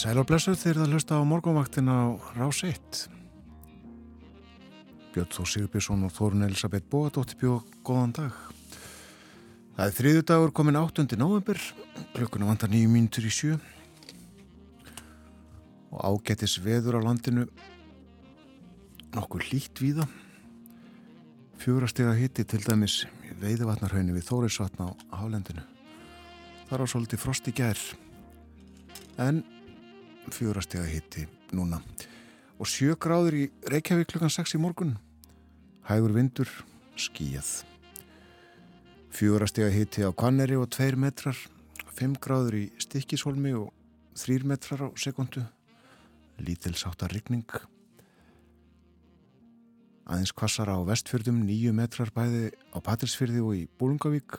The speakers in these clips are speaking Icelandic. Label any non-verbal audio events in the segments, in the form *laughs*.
Sæl og blessuð þegar það hlusta á morgunvaktin á Rás 1. Björn Þór Sigurbjörnsson og Þórun Elisabeth Bóadóttir bjóð góðan dag. Það er þriðu dagur komin 8. november, klukkuna vantar nýju mínutur í sjö og ágættis veður á landinu nokkur lít víða. Fjórastega hitti til dæmis veiðvatnarhaunni við Þórisvatn á hálendinu. Það er á svolítið frost í gerð en fjórastega hitti núna. Og sjö gráður í Reykjavík klukkan 6 í morgun. Hægur vindur, skíjað fjórastega hitti á Kvanneri og 2 metrar. 5 gráður í Stikkishólmi og 3 metrar á sekundu lítilsáttar rigning aðeins kvassara á vestfjörðum 9 metrar bæði á Patrísfjörði og í Bólungavík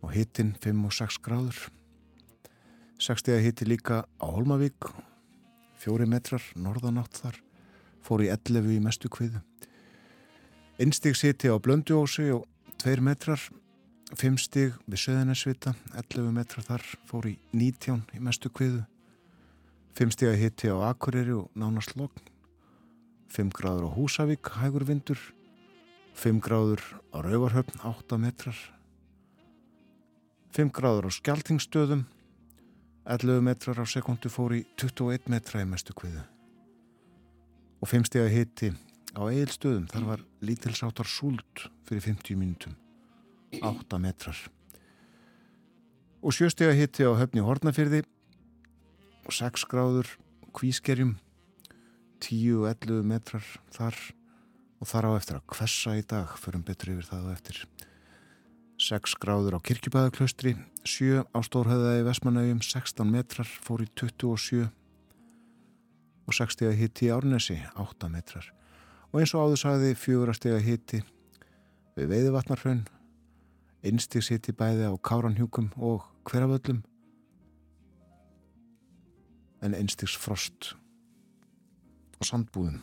og hittin 5 og 6 gráður 60 hitti líka á Holmavík, fjóri metrar, norðanátt þar, fór í 11 í mestu kviðu. Einstíks hitti á Blönduósi og 2 metrar, 5 stig við Söðanesvita, 11 metrar þar, fór í 19 í mestu kviðu. 5 stig hitti á Akureyri og nánast logn. 5 gráður á Húsavík, hægur vindur. 5 gráður á Rauvarhöfn, 8 metrar. 5 gráður á Skeltingstöðum, 11 metrar á sekundu fór í 21 metra í mestu kviðu. Og fimmstega hitti á eigilstöðum þar var lítilsáttar súld fyrir 50 mínutum 8 metrar. Og sjöstega hitti á höfni Hortnafyrði og 6 gráður kvískerjum 10 og 11 metrar þar. Og þar á eftir að kvessa í dag förum betur yfir það á eftir 6 gráður á kirkjubæðaklaustri 7 á Stórhauðaði Vesmanauðum 16 metrar fór í 27 og 6 steg að hitti í Árnesi 8 metrar. Og eins og áður sagði 4 steg að hitti við Veiðvatnarhraun einstigs hitti bæði á Káranhjúkum og Hverjavöllum en einstigs frost og sandbúðum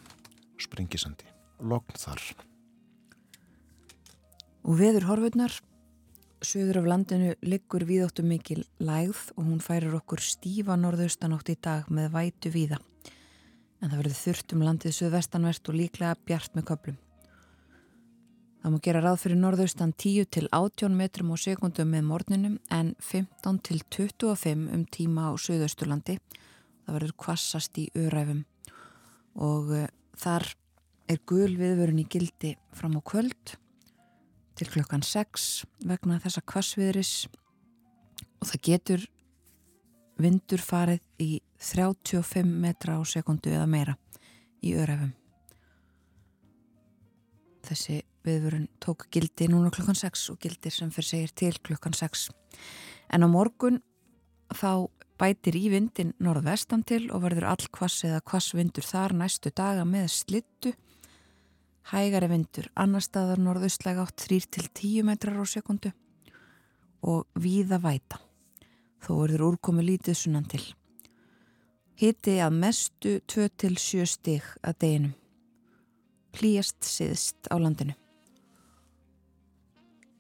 springisandi logn þar. Og veður horfurnar Suður af landinu liggur víðóttu mikil lægð og hún færir okkur stífa norðaustanátt í dag með vætu víða. En það verður þurft um landið suðvestanvert og líklega bjart með köplum. Það má gera ráð fyrir norðaustan 10 til 18 metrum á sekundum með morninum en 15 til 25 um tíma á suðausturlandi. Það verður kvassast í öræfum og uh, þar er gul viðvörun í gildi fram á kvöld til klokkan 6 vegna þessa kvassviðris og það getur vindur farið í 35 metra á sekundu eða meira í öræfum. Þessi viðvörun tók gildi núna klokkan 6 og gildir sem fyrir segir til klokkan 6. En á morgun þá bætir í vindin norðvestan til og verður all kvass eða kvassvindur þar næstu daga með slittu hægari vindur, annar staðar norðaustlæg átt 3-10 metrar á sekundu og víða væta. Þó er þér úrkomi lítið sunnan til. Hitti að mestu 2-7 stig að deginum. Hlýjast siðst á landinu.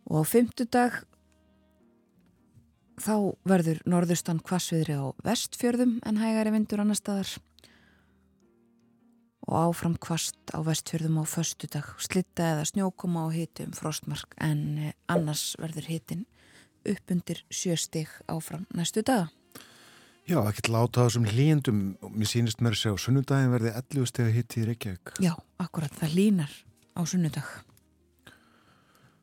Og á fymtudag þá verður norðustan kvassviðri á vestfjörðum en hægari vindur annar staðar og áfram kvast á vestfjörðum á föstudag, slitta eða snjókoma á hitu um frostmark en eh, annars verður hitin upp undir sjöstig áfram næstu daga. Já, ekki láta það sem hlýjendum, mér sýnist mér að segja á sunnudagin verði 11 steg að hitti í Reykjavík. Já, akkurat, það hlýnar á sunnudag.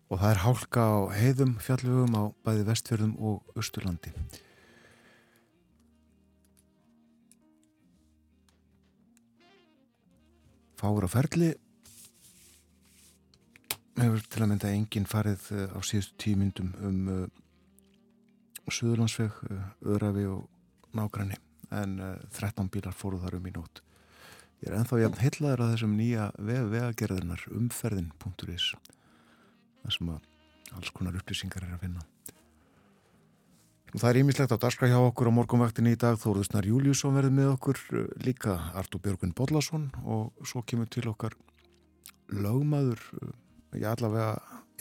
Og það er hálka á heiðum fjallugum á bæði vestfjörðum og austurlandi. Fáur á ferli hefur til að mynda enginn farið eh, á síðustu tímyndum um uh, Suðurlandsveg, uh, Örafi og Nágræni en uh, 13 bílar fóru þar um í nót. Ég er enþá jafn heitlaður að þessum nýja vegagerðarnar umferðin.is þar sem að alls konar upplýsingar er að finna. Það er ímislegt á darska hjá okkur á morgunvaktinni í dag. Þóruðsnar Júliusson verði með okkur eh, líka Artur Björgun Bodlason og svo kemur til okkar lögmaður, ég eh, allavega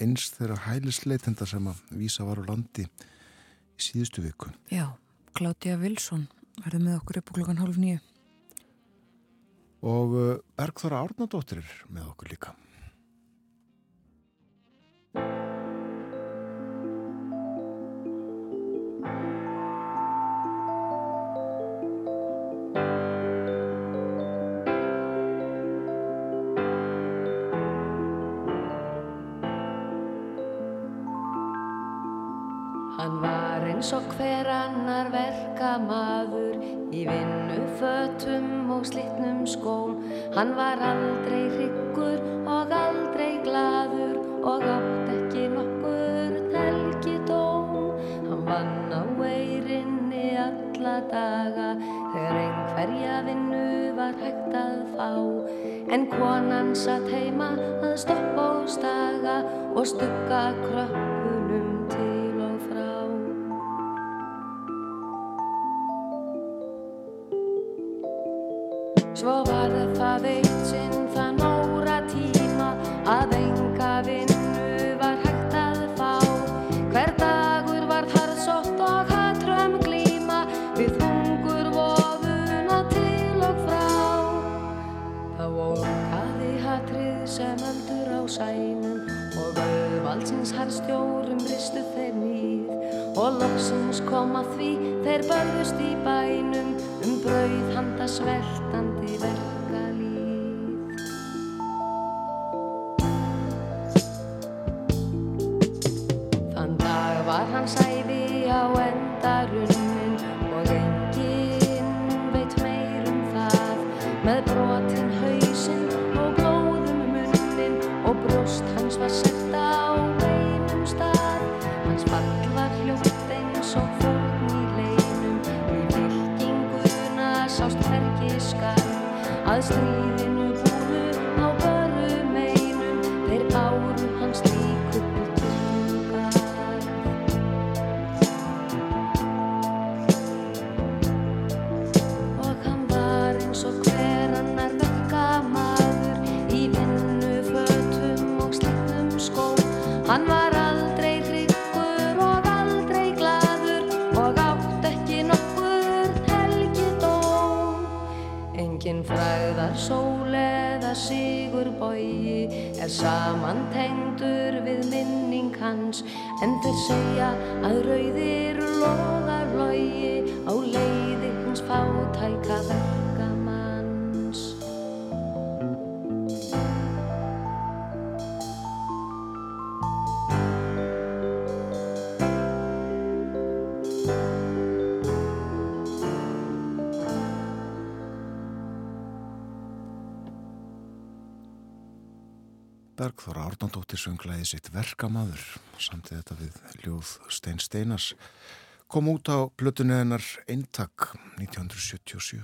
eins þeirra hælisleitenda sem að vísa var á landi í síðustu viku. Já, Klátja Vilsson verðum með okkur upp á klokkan hálf nýju. Og uh, Bergþóra Árnadóttir er með okkur líka. Eins og hver annar verkamaður í vinnu fötum og slitnum skóm. Hann var aldrei hryggur og aldrei gladur og átt ekki nokkur telgidóm. Hann vann á veirinni alla daga þegar einhverja vinnu var hægt að fá. En konan satt heima að stoppa og staga og stugga krökkunum harðstjórum ristu þeir nýð og loksins kom að því þeir börðust í bænum um brauð handa Árnandóttir sönglaði sitt verkamaður samt þetta við ljóð Stein Steinars kom út á plötunni hennar Eintak 1977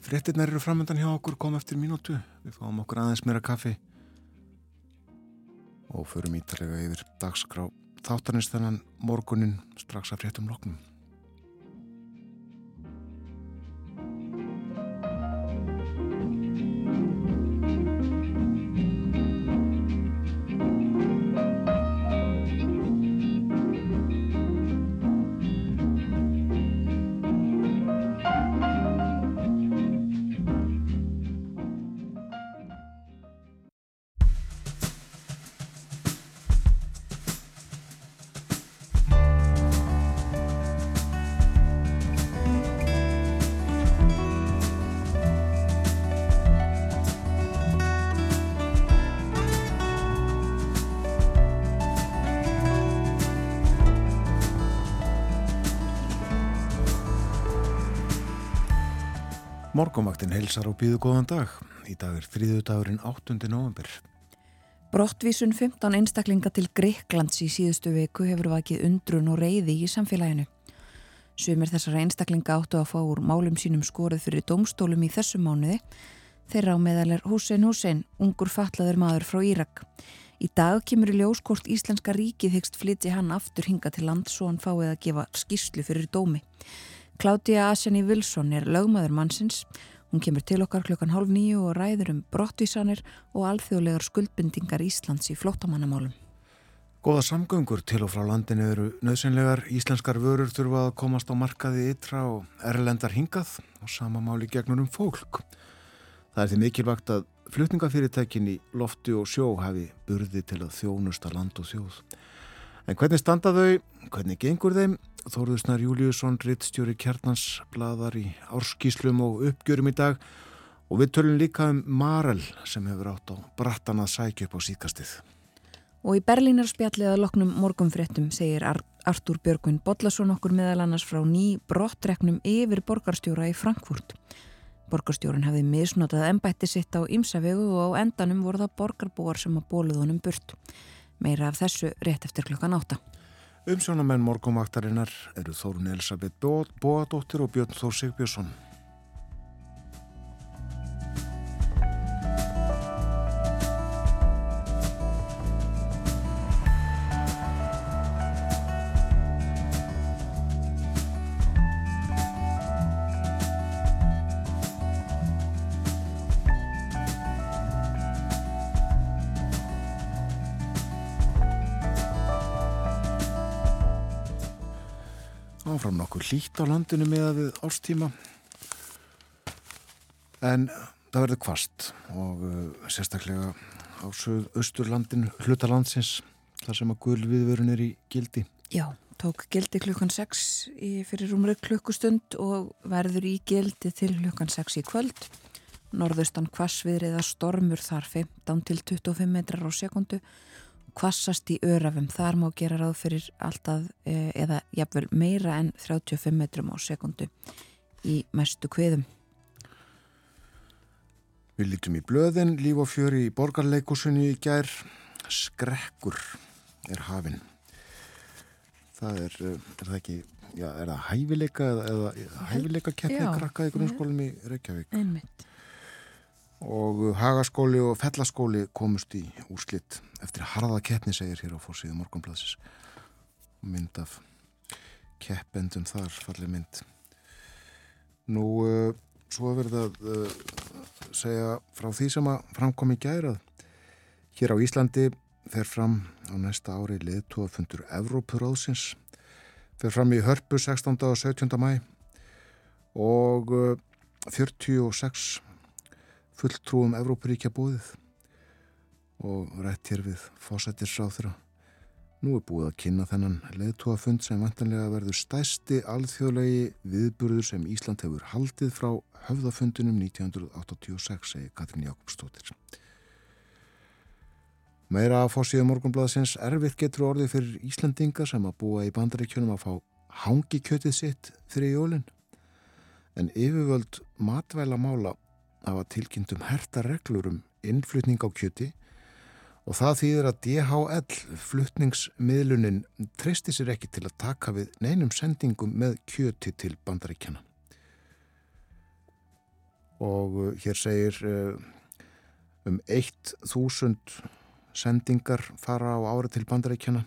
Frettirnar eru framöndan hjá okkur kom eftir mínútu. Við fáum okkur aðeins meira kaffi. Og förum ítalega yfir dagskrá þáttanins þennan morgunin strax að fréttum loknum Morgumvaktin heilsar og býðu góðan dag. Í dag er þriðu dagurinn 8. november. Brottvísun 15 einstaklinga til Greiklands í síðustu viku hefur vakið undrun og reyði í samfélaginu. Sumir þessara einstaklinga áttu að fá úr málum sínum skorið fyrir domstólum í þessu mánuði. Þeirra á meðal er Hussein Hussein, ungur fatlaður maður frá Írak. Í dag kemur í ljóskort Íslenska ríkið hyggst flytti hann aftur hinga til land svo hann fáið að gefa skýrslu fyrir dómi. Claudia Asjani Wilson er lögmaður mannsins. Hún kemur til okkar klukkan hálf nýju og ræður um brottvísanir og alþjóðlegar skuldbindingar Íslands í flótamannamálum. Góða samgöngur til og frá landinu eru nöðsynlegar. Íslenskar vörur þurfa að komast á markaði ytra og erlendar hingað og sama máli gegnur um fólk. Það er því mikilvægt að flutningafyrirtækin í lofti og sjó hafi burði til að þjónusta land og þjóð. En hvernig standa þau? Hvernig gengur þeim? Þóruðsnar Júliusson, rittstjóri Kjarnans, bladar í árskíslum og uppgjörum í dag og við tölum líka um Marel sem hefur átt á brattan að sækja upp á síkastið. Og í Berlínarspjallið að loknum morgumfréttum segir Artúr Björgvin Bodlason okkur meðal annars frá ný brottreknum yfir borgarstjóra í Frankfurt. Borgarstjórun hefði misnotað ennbætti sitt á Ímsavegu og á endanum voru það borgarbúar sem að bóluð honum burt. Meira af þessu rétt eftir klokkan átta. Umsjónamenn morgumvaktarinnar eru Þórun Elisabeth Bóadóttir og Björn Þór Sigbjörnsson. Nokkur hlýtt á landinu með að við ástíma en það verður kvast og uh, sérstaklega á austurlandinu hlutalandsins þar sem að gulviðvörun er í gildi. Já, tók gildi klukkan 6 í, fyrir umröð klukkustund og verður í gildi til klukkan 6 í kvöld. Norðaustan kvassviðriða stormur þar 15 til 25 metrar á sekundu kvassast í örafum, þar má gera ráð fyrir alltaf eða jafnvel meira en 35 metrum á sekundu í mestu kviðum. Við lítum í blöðin, líf og fjöri í borgarleikusunni í gær, skrekkur er hafinn. Það er, er það ekki, já, er það hæfileika eða hæfileika keppni krakka í grunnskólum í Reykjavík? Einmitt og hagaskóli og fellaskóli komust í úrslitt eftir harða keppni segir hér á fórsíðu morgunblassis mynd af keppendum þar falli mynd nú uh, svo verður það uh, segja frá því sem að framkom í gærað hér á Íslandi fer fram á næsta ári leðtóafundur Evrópuráðsins fer fram í Hörpu 16. og 17. mæ og uh, 46 fulltrúum Evrópuríkja búið og rætt hér við fósættisráþra. Nú er búið að kynna þennan leðtúafund sem vantanlega verður stæsti alþjóðlegi viðburður sem Ísland hefur haldið frá höfðafundunum 1986, segi Katrín Jakobsdóttir. Meira að fósíða morgunblæðsins erfitt getur orðið fyrir Íslandinga sem að búa í bandaríkjunum að fá hangikjötið sitt fyrir jólinn. En yfirvöld matvæla mála hafa tilkynntum herta reglur um innflutning á kjöti og það þýðir að DHL flutningsmiðlunin treysti sér ekki til að taka við neinum sendingum með kjöti til bandaríkjana. Og uh, hér segir uh, um 1000 sendingar fara á ári til bandaríkjana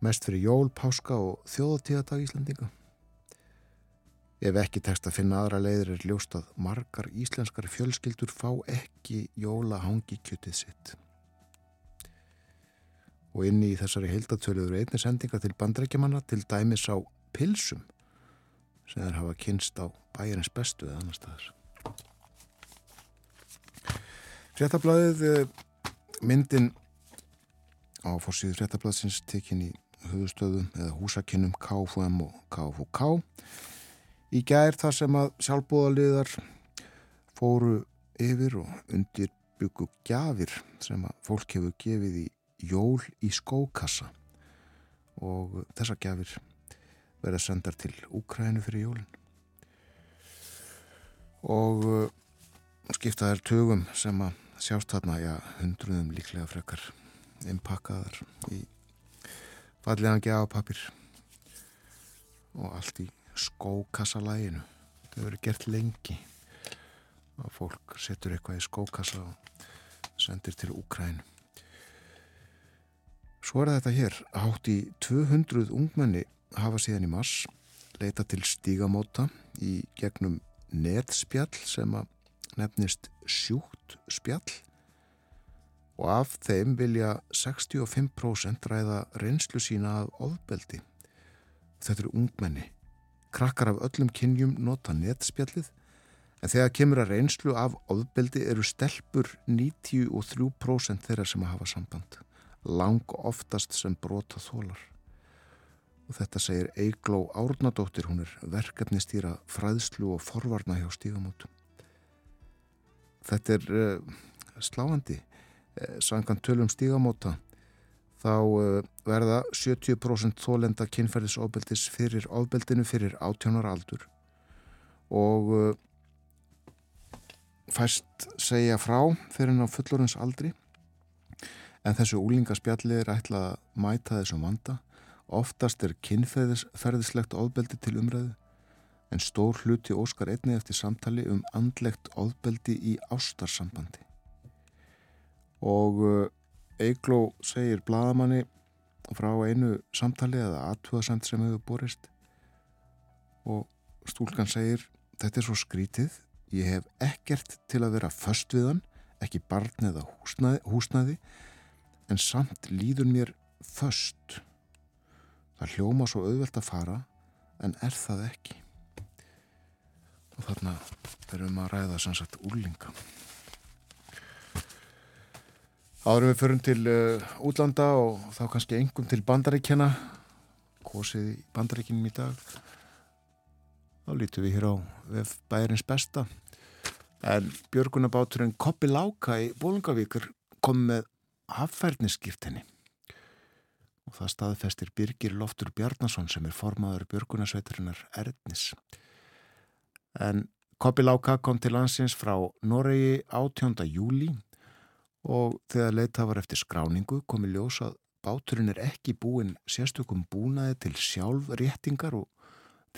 mest fyrir jól, páska og þjóðatíðadag Íslandinga. Ef ekki tekst að finna aðra leiðir er ljóst að margar íslenskar fjölskyldur fá ekki jóla hangi kjötið sitt. Og inni í þessari heildatöluður einni sendinga til bandrækjamanna til dæmis á pilsum sem þeir hafa kynst á bæjarins bestu eða annar staðar. Fréttablaðið eh, myndin á fórsíðu fréttablaðsins tekinn í höfustöðum eða húsakinnum KFM og KFK í gær þar sem að sjálfbúðaliðar fóru yfir og undir byggu gjafir sem að fólk hefur gefið í jól í skókassa. Og þessa gjafir verða sendar til Úkrænu fyrir jólinn og uh, skiptaðar tögum sem að sjást þarna, já, hundruðum líklega frekar innpakkaðar í fallegan gjafapapir og allt í skókassalæginu þetta hefur gert lengi að fólk setur eitthvað í skókassa og sendir til Úkræn svo er þetta hér hátt í 200 ungmenni hafa síðan í mars leita til stígamóta í gegnum netspjall sem að nefnist sjúkt spjall og af þeim vilja 65% ræða reynslu sína af ofbeldi. Þetta eru ungmenni. Krakkar af öllum kynjum nota netspjallið en þegar kemur að reynslu af ofbeldi eru stelpur 93% þeirra sem að hafa samband. Lang oftast sem brota þólar. Og þetta segir Eigló Árnadóttir, hún er verkefnistýra fræðslu og forvarna hjá stígamótum. Þetta er uh, sláandi. Eh, Sangan tölum stígamóta þá eh, verða 70% þólenda kynferðisofbeldis fyrir ofbeldinu fyrir átjónar aldur. Og eh, fæst segja frá fyrir hann á fullorins aldri. En þessu úlingaspjalli er ætlað að mæta þessum vanda. Oftast er kynferðislegt ofbeldi til umræðu. En stór hluti óskar einni eftir samtali um andlegt ofbeldi í ástarsambandi. Og Eigló segir bladamanni frá einu samtali eða aðtúðasamt sem hefur borist. Og stúlkan segir þetta er svo skrítið. Ég hef ekkert til að vera först við hann ekki barn eða húsnaði, húsnaði en samt líður mér först það hljóma svo auðvelt að fara en er það ekki? Og þarna við að ræða sannsagt úrlinga Áðurum við förum til uh, útlanda og þá kannski engum til bandaríkjana, kosið bandaríkinum í dag. Þá lítum við hér á bæjarins besta. En björgunabáturinn Koppi Láka í Bólungavíkur kom með haffærniskýrtinni. Og það staðfestir Birgir Loftur Bjarnason sem er formaður björgunasveiturinnar Erdnis. En Koppi Láka kom til landsins frá Noregi 18. júli og þegar leita var eftir skráningu komi ljós að báturinn er ekki búin sérstökum búnaði til sjálfréttingar og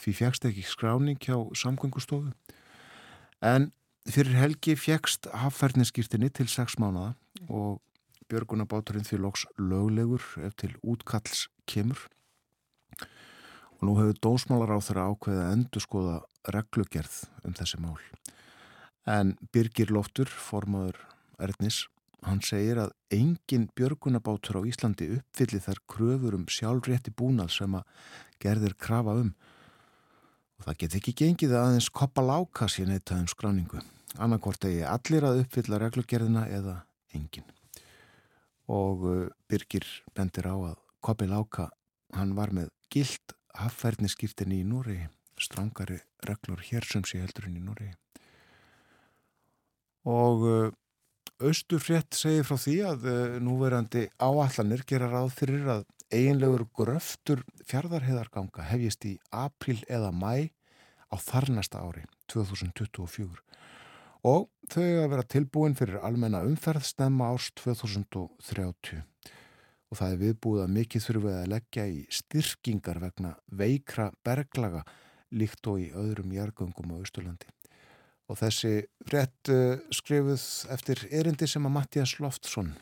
því fjækst ekki skráning hjá samgöngustofu. En fyrir helgi fjækst hafferðniskýrtinni til 6 mánada og björgunabáturinn því loks löglegur ef til útkalls kemur. Og nú hefur dósmálar á þeirra ákveða að endur skoða reglugerð um þessi mál. En Birgir Loftur, formaður Erðnis, Hann segir að engin björgunabátur á Íslandi uppfylli þar kröfur um sjálfrétti búnað sem að gerðir krafa um. Og það get ekki gengið að aðeins koppa láka sín eitt aðeins skráningu. Annarkort eigi allir að uppfylla reglugerðina eða engin. Og uh, Birgir bendir á að koppi láka, hann var með gild haffærniskýrtinni í Núri, strangari reglur hér sem sé heldurinn í Núri. Og Östufrétt segir frá því að uh, núverandi áallanir gera ráð fyrir að eiginlegur gröftur fjardarheðarganga hefjist í april eða mæ á þarnasta ári 2024 og þau að vera tilbúin fyrir almenna umferð stemma árs 2030 og það er viðbúið að mikið þurfið að leggja í styrkingar vegna veikra berglaga líkt og í öðrum jargöngum á Östurlandi og þessi rétt uh, skrifuð eftir erindi sem að Mattias Loftsson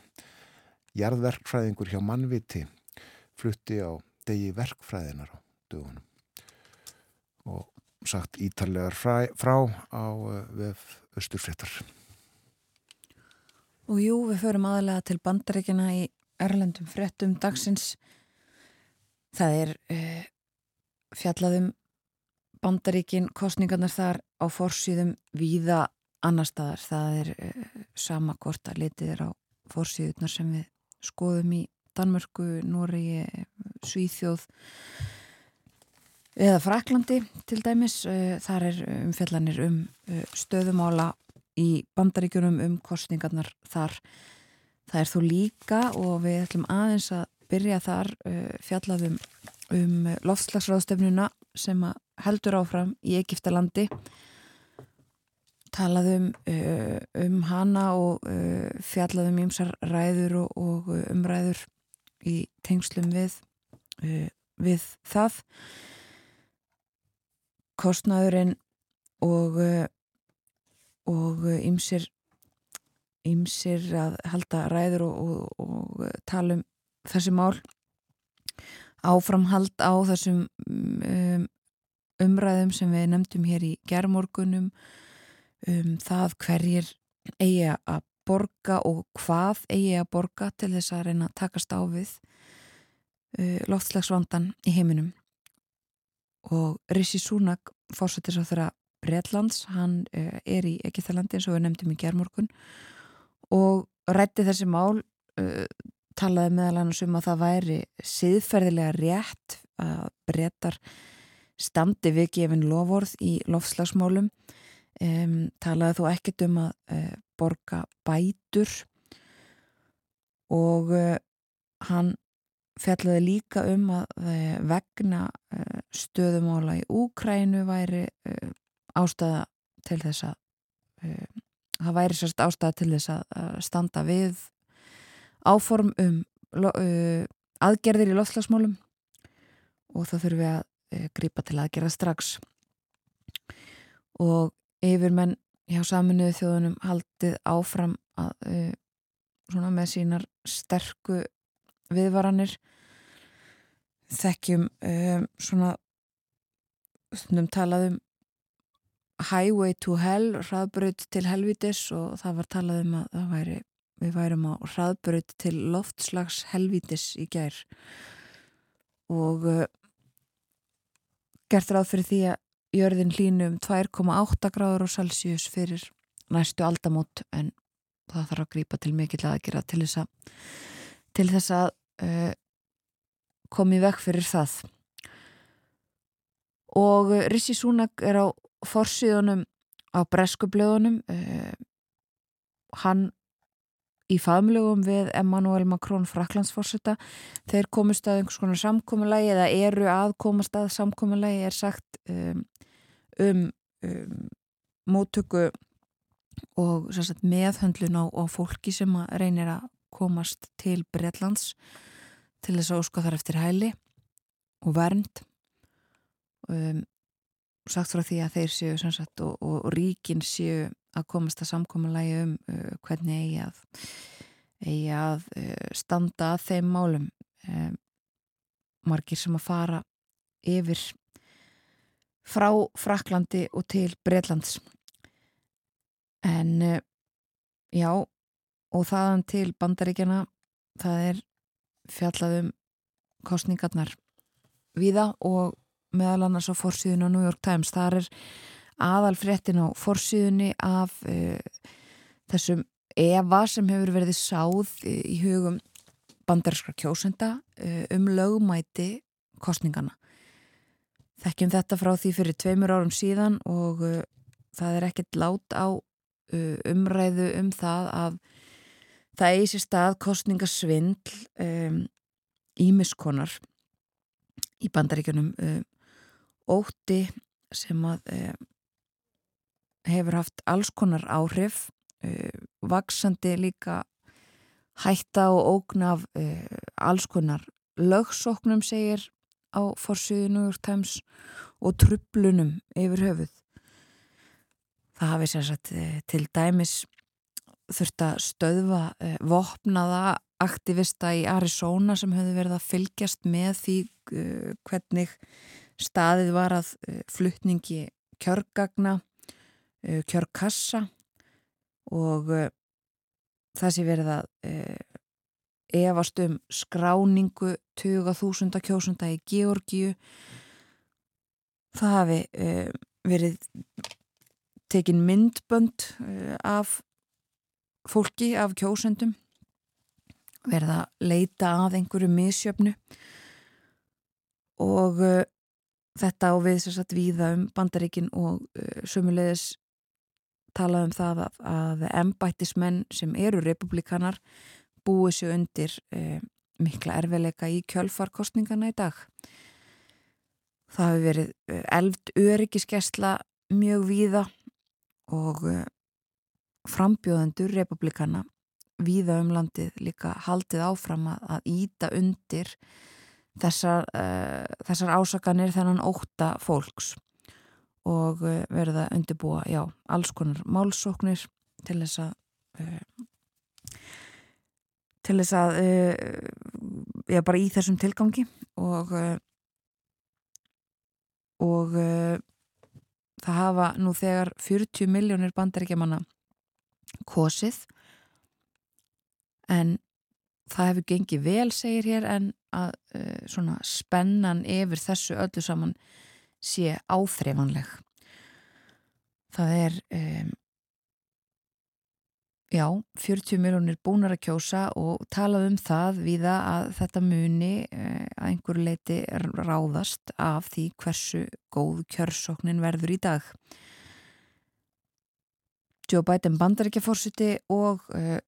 jarðverkfræðingur hjá mannviti flutti á degi verkfræðinar á dögunum. Og sagt ítarlegar frá, frá á uh, vef Östurfrettar Og jú, við förum aðalega til bandaríkina í Erlendum frettum dagsins. Það er uh, fjallaðum bandaríkin kostningarnar þar á forsýðum víða annar staðar. Það er uh, sama hvort að litið er á forsýðunar sem við skoðum í Danmörku, Nóri, Svíþjóð eða Fraklandi til dæmis. Uh, þar er umfjallanir um uh, stöðumála í bandaríkjunum um kostningarnar þar. Það er þó líka og við ætlum aðeins að byrja þar fjallaðum um loftslagsráðstefnuna sem heldur áfram í Egiptalandi talaðum uh, um hana og uh, fjallaðum ímsar ræður og, og umræður í tengslum við uh, við það. Kostnaðurinn og og ímsir ímsir að halda ræður og, og, og tala um þessi mál áframhald á þessum um, umræðum sem við nefndum hér í gerðmorgunum um það hverjir eigi að borga og hvað eigi að borga til þess að reyna að takast á við uh, loftslagsvandan í heiminum. Og Rishi Sunak fórsetis á þeirra Breitlands, hann uh, er í Egithalandi eins og við nefndum í gerðmorgun og rætti þessi mál uh, talaði meðal annars um að það væri siðferðilega rétt að breytar standi við gefin lovorð í lofslagsmálum um, talaði þó ekkert um að uh, borga bætur. Og uh, hann fjallaði líka um að uh, vegna stöðumála í Úkrænu væri ástæða til þess að það væri sérst ástæða til þess að standa við áform um uh, aðgerðir í loftslagsmálum og þá þurfum við að uh, grípa til aðgerða strax. Og yfir menn hjá saminuðu þjóðunum haldið áfram að uh, svona með sínar sterku viðvaranir. Þekkjum um, svona stundum talaðum highway to hell, hraðbröð til helvitis og það var talað um að það væri við værum á hraðbröð til loftslags helvítis í gær. Og uh, gert ráð fyrir því að jörðin hlínu um 2,8 gráður og Celsius fyrir næstu aldamót en það þarf að grýpa til mikill aðgjara til þess að til þess að uh, komi vekk fyrir það. Og uh, Rissi Súnak er á forsiðunum á breskublöðunum hann í faðmlugum við Emmanuel Macron fraklandsforsetta þeir komist að einhvers konar samkominnlægi eða eru að komast að samkominnlægi er sagt um, um, um móttöku og sagt, meðhöndlun á, á fólki sem reynir að komast til Breitlands til þess að óska þar eftir hæli og vernd. Um, sagt frá því að þeir séu sagt, og, og ríkin séu að komast að samkominlægi um uh, hvernig eigi að, eigi að uh, standa að þeim málum. Um, margir sem að fara yfir frá Fraklandi og til Breitlands en uh, já og þaðan til bandaríkjana það er fjallaðum kostningarnar viða og meðal annars á fórsíðun á New York Times. Þar er aðal fréttin á fórsíðunni af uh, þessum Eva sem hefur verið sáð í hugum banderskra kjósenda uh, um lögumæti kostningana þekkjum þetta frá því fyrir tveimur árum síðan og uh, það er ekkert lát á umræðu um það að það eigi sér stað kostningasvindl um, ímiskonar í bandaríkjunum um, ótti sem að eh, hefur haft alls konar áhrif eh, vaksandi líka hætta og ógna af eh, alls konar lögsóknum segir á forsuðu New York Times og trublunum yfir höfuð. Það hafi sérsagt eh, til dæmis þurft að stöðva vopnaða aktivista í Arizona sem hefði verið að fylgjast með því hvernig staðið var að fluttningi kjörgagna, kjörkassa og það sé verið að efast um skráningu 20.000 kjósunda í Georgiu. Það hafi verið tekin myndbönd af fólki, af kjósendum verða að leita að einhverju misjöfnu og þetta á við sérsagt víða um bandaríkin og sömulegis talað um það að, að embættismenn sem eru republikanar búið sér undir uh, mikla erfiðleika í kjölfarkostningana í dag. Það hefur verið uh, elvd öryggiskesla mjög víða og uh, frambjóðendur republikana víða um landið líka haldið áfram að íta undir þessar, uh, þessar ásakanir þennan óta fólks og uh, verða undirbúa, já, alls konar málsóknir til þess að uh, til þess að já, bara í þessum tilgangi og og það hafa nú þegar 40 miljónir bandaríkjamanna kosið. En það hefur gengið vel segir hér en að svona spennan yfir þessu öllu saman sé áþreifanleg. Það er um, já, 40 miljónir búnar að kjósa og talað um það viða að þetta muni uh, að einhverju leiti ráðast af því hversu góð kjörsóknin verður í dag. Joe Biden bandaríkjafórsiti og uh,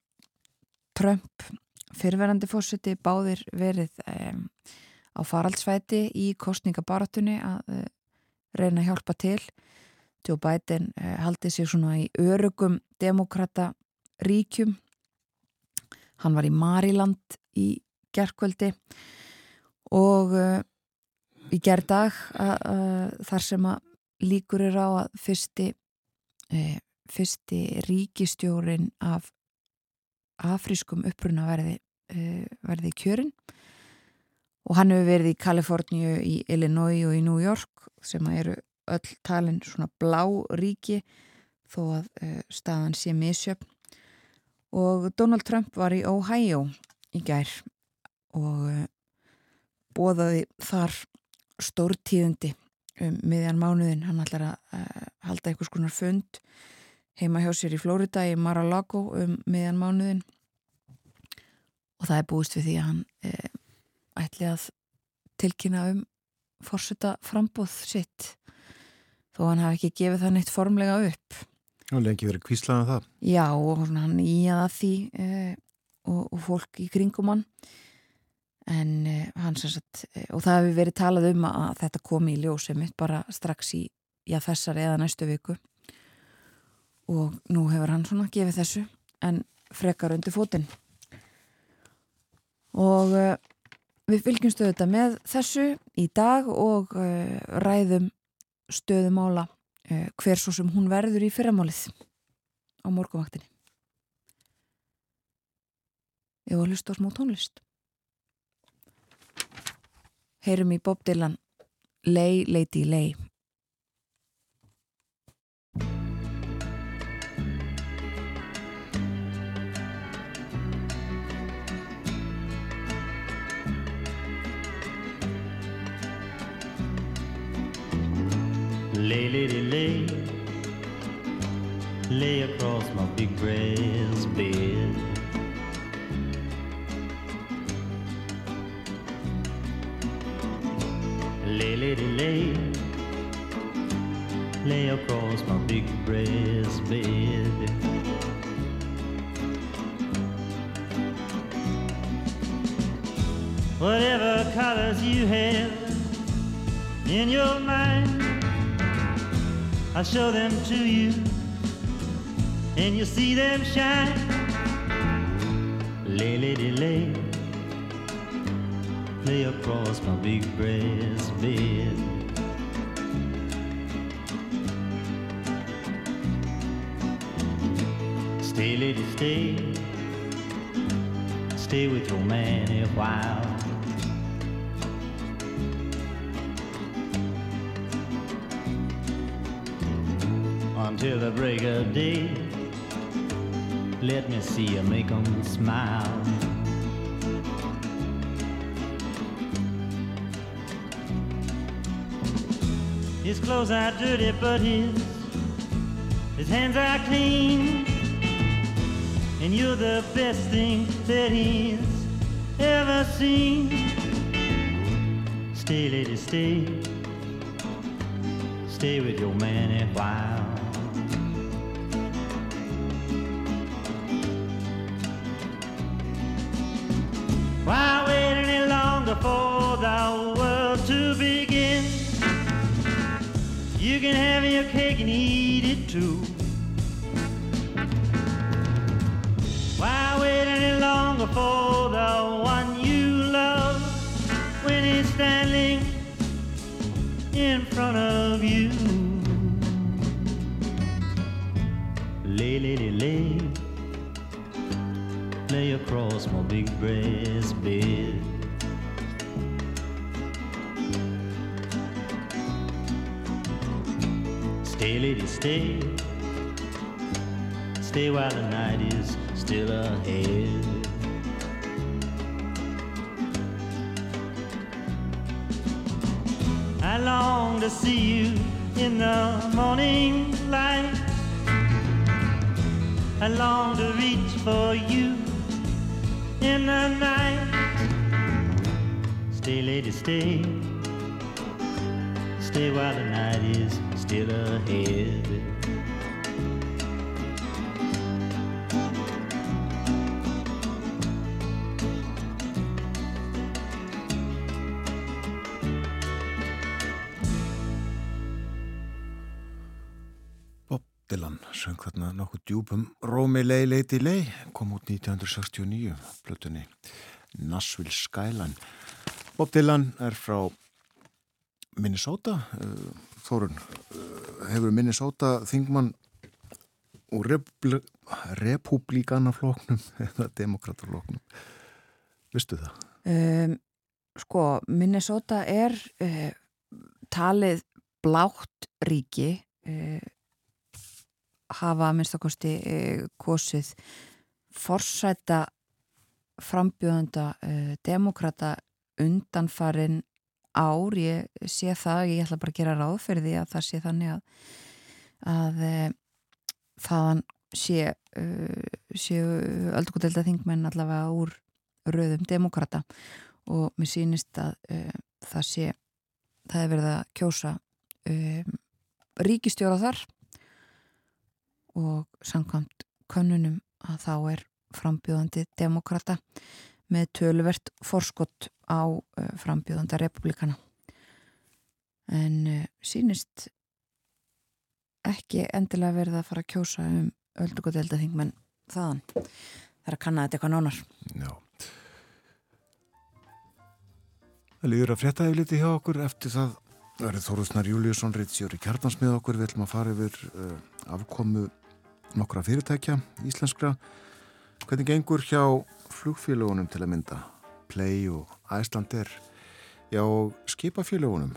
Trump fyrverandi fórsiti báðir verið um, á faraldsvæti í kostningabaratunni að uh, reyna að hjálpa til. Joe Biden uh, haldið sér svona í örugum demokrata ríkjum. Hann var í Mariland í gerðkvöldi og uh, í gerðdag þar sem að líkur er á að fyrsti, fyrsti ríkistjórin af afrískum uppruna verði, verði kjörin og hann hefur verið í Kaliforníu, í Illinois og í New York sem eru öll talin svona blá ríki þó að uh, staðan sé misjöfn. Og Donald Trump var í Ohio í gær og uh, bóðaði þar stórtíðundi um miðjan mánuðin, hann ætlar að halda einhvers konar fund heima hjá sér í Flórida í Mar-a-Lago um miðjan mánuðin og það er búist við því að hann ætli að tilkynna um fórseta frambóð sitt þó hann hafi ekki gefið það neitt formlega upp. Og lengi verið kvíslaðan um það. Já og hann í aða því e, og, og fólk í kringum hann. En e, hann sér satt og það hefur verið talað um að þetta komi í ljósemitt bara strax í já, þessar eða næstu viku. Og nú hefur hann svona gefið þessu en frekar undir fótinn. Og uh, við fylgjumstu þetta með þessu í dag og uh, ræðum stöðumála uh, hver svo sem hún verður í fyrramálið á morgumvaktinni Ég var að hlusta á smó tónlist? Heyrum í Bob Dylan Lay Lady Lay Lay, lady, lay, lay across my big brass bed. Lay, lady, lay, lay across my big brass bed. Whatever colors you have in your mind I'll show them to you and you'll see them shine. Lay, lady, lay, lay across my big brass bed. Stay, lady, stay, stay with your man a while. Until the break of day. Let me see you make 'em smile. His clothes are dirty, but his his hands are clean. And you're the best thing that he's ever seen. Stay, lady, stay. Stay with your man a while. Can have your cake and eat it too. Why wait any longer for the one you love when he's standing in front of you? Lay, lady, lay, lay across my big brass bed. lady, stay. Stay while the night is still ahead. I long to see you in the morning light. I long to reach for you in the night. Stay, lady, stay. Stay while the night is still ahead. Dylan söng þarna nokkuð djúpum Rómi lei leiti lei kom út 1969 plötunni Nashville Skyline Bob Dylan er frá Minnesota uh, Þórun uh, hefur Minnesota þingmann úr republikanafloknum *laughs* eða demokratafloknum vistu það? Um, sko, Minnesota er uh, talið blátt ríki uh, hafa að minnstakosti eh, kosið forsæta frambjöðanda eh, demokrata undanfarin ár, ég sé það ég ætla bara að gera ráð fyrir því að það sé þannig að, að eh, þaðan sé séu öldurkotelda þingmenn allavega úr röðum demokrata og mér sýnist að það sé það er verið að kjósa um, ríkistjóra þar. Og samkvæmt könnunum að þá er frambjóðandi demokrata með töluvert forskott á uh, frambjóðanda republikana en uh, sínist ekki endilega verið að fara að kjósa um öldugotelda þingmenn þaðan. Það er að kanna þetta eitthvað nánar. Já. Það líður að frétta yfir liti hjá okkur eftir það. Verið Þóruðsnar Júliusson Rittsjóri Kjartans með okkur. Við ætlum að fara yfir uh, afkomu nokkra fyrirtækja íslenskra. Hvernig gengur hjá flugfélagunum til að mynda? Play og Æslander. Já, skipafélagunum.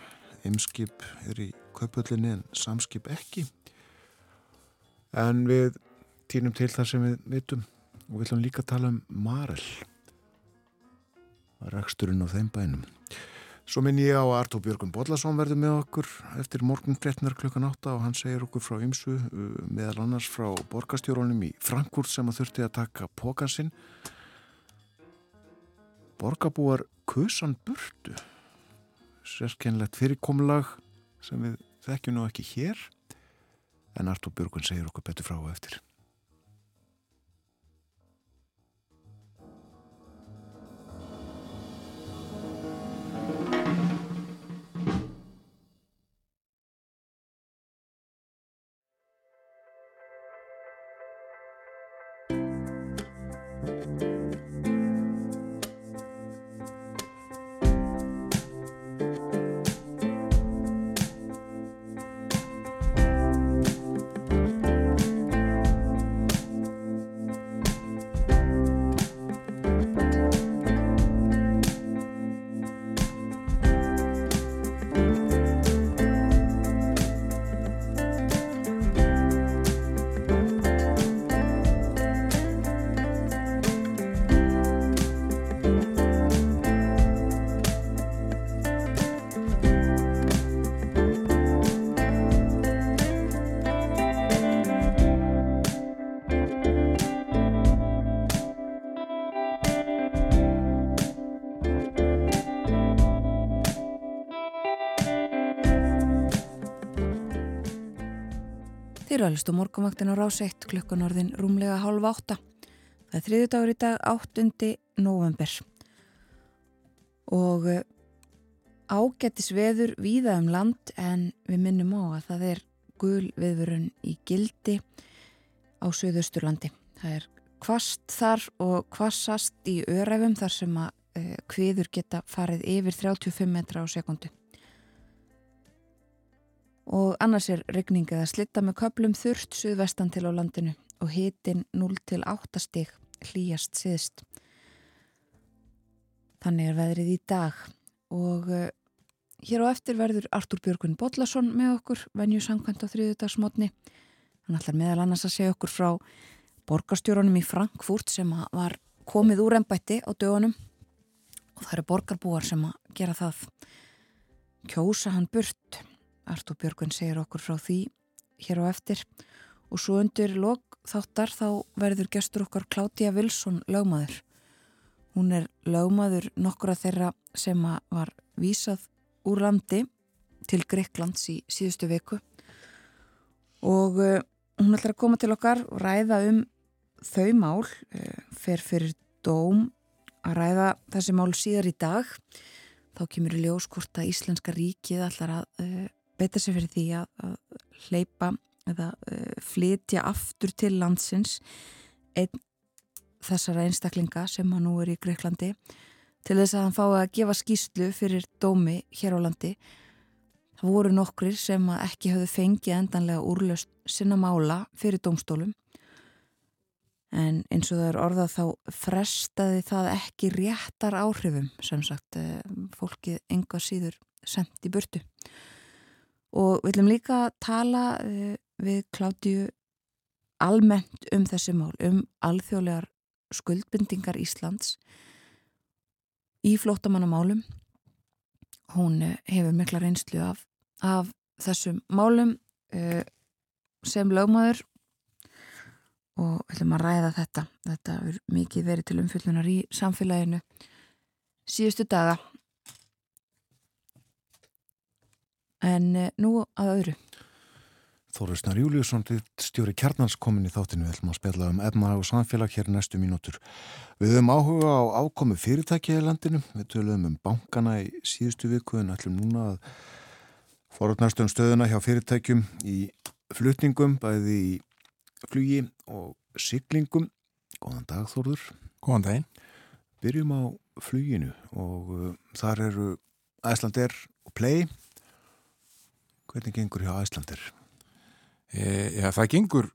Ymskip er í kaupöllinni en samskip ekki. En við týnum til það sem við vitum og við ætlum líka að tala um Marel. Ræksturinn á þeim bænum. Svo minn ég á að Artó Björgun Bodlason verður með okkur eftir morgun 13. klukkan 8 og hann segir okkur frá ymsu uh, meðal annars frá borgastjórunum í Frankúrt sem að þurfti að taka pókansinn. Borgabúar kusan burtu. Sérkennlegt fyrirkomlag sem við þekkjum nú ekki hér en Artó Björgun segir okkur betur frá og eftir. Þið eru alveg stú morgumvaktin á rás 1 klukkan orðin rúmlega hálf átta. Það er þriði dagur í dag 8. november og eh, ágættis veður víða um land en við minnum á að það er gul viðvörun í gildi á Suðausturlandi. Það er kvast þar og kvassast í öræfum þar sem að eh, kviður geta farið yfir 35 metra á sekundu og annars er regning eða slitta með köplum þurft suðvestan til á landinu og hitin 0 til 8 stig hlýjast síðst. Þannig er veðrið í dag og uh, hér á eftir verður Artúr Björgun Bodlason með okkur, venju sangkvæmt á þriðudagsmotni. Hann ætlar meðal annars að segja okkur frá borgarstjórunum í Frankfurt sem var komið úr ennbætti á dögunum og það eru borgarbúar sem að gera það. Kjósa hann burt Artúr Björgvin segir okkur frá því hér á eftir og svo undir lok þáttar þá verður gestur okkar Klátija Vilsson lögmaður. Hún er lögmaður nokkura þeirra sem var vísað úr landi til Greiklands í síðustu veku og uh, hún ætlar að koma til okkar og ræða um þau mál, uh, fer fyrir dóm að ræða þessi mál síðar í dag. Þá kemur í ljós hvort að Íslenska ríkið ætlar að beita sig fyrir því að, að hleypa eða uh, flytja aftur til landsins einn þessara einstaklinga sem hann nú er í Greiklandi til þess að hann fái að gefa skýslu fyrir dómi hér á landi. Það voru nokkrir sem ekki hafðu fengið endanlega úrlöst sinna mála fyrir dómstólum. En eins og það er orðað þá frestaði það ekki réttar áhrifum sem sagt uh, fólkið enga síður sendt í burtu og við viljum líka tala uh, við Kláttíu almennt um þessi mál, um alþjóðlegar skuldbindingar Íslands í flótamannamálum. Hún eh, hefur mikla reynslu af, af þessum málum uh, sem lögmaður og við viljum að ræða þetta. Þetta er mikið verið til umfyllunar í samfélaginu síðustu daga. En uh, nú að öðru. Þórisnar Júliusson, stjóri kjarnans komin í þáttinu, við ætlum að spjalla um efnara og samfélag hér næstu mínútur. Við höfum áhuga á ákomi fyrirtæki í landinu, við töluðum um bankana í síðustu viku en ætlum núna að forutnast um stöðuna hjá fyrirtækjum í flutningum, bæði í flugi og syklingum. Góðan dag Þórður. Góðan daginn. Byrjum á fluginu og uh, þar eru Æslandir og Play. Hvernig gengur hjá Æslandir? E, já, það gengur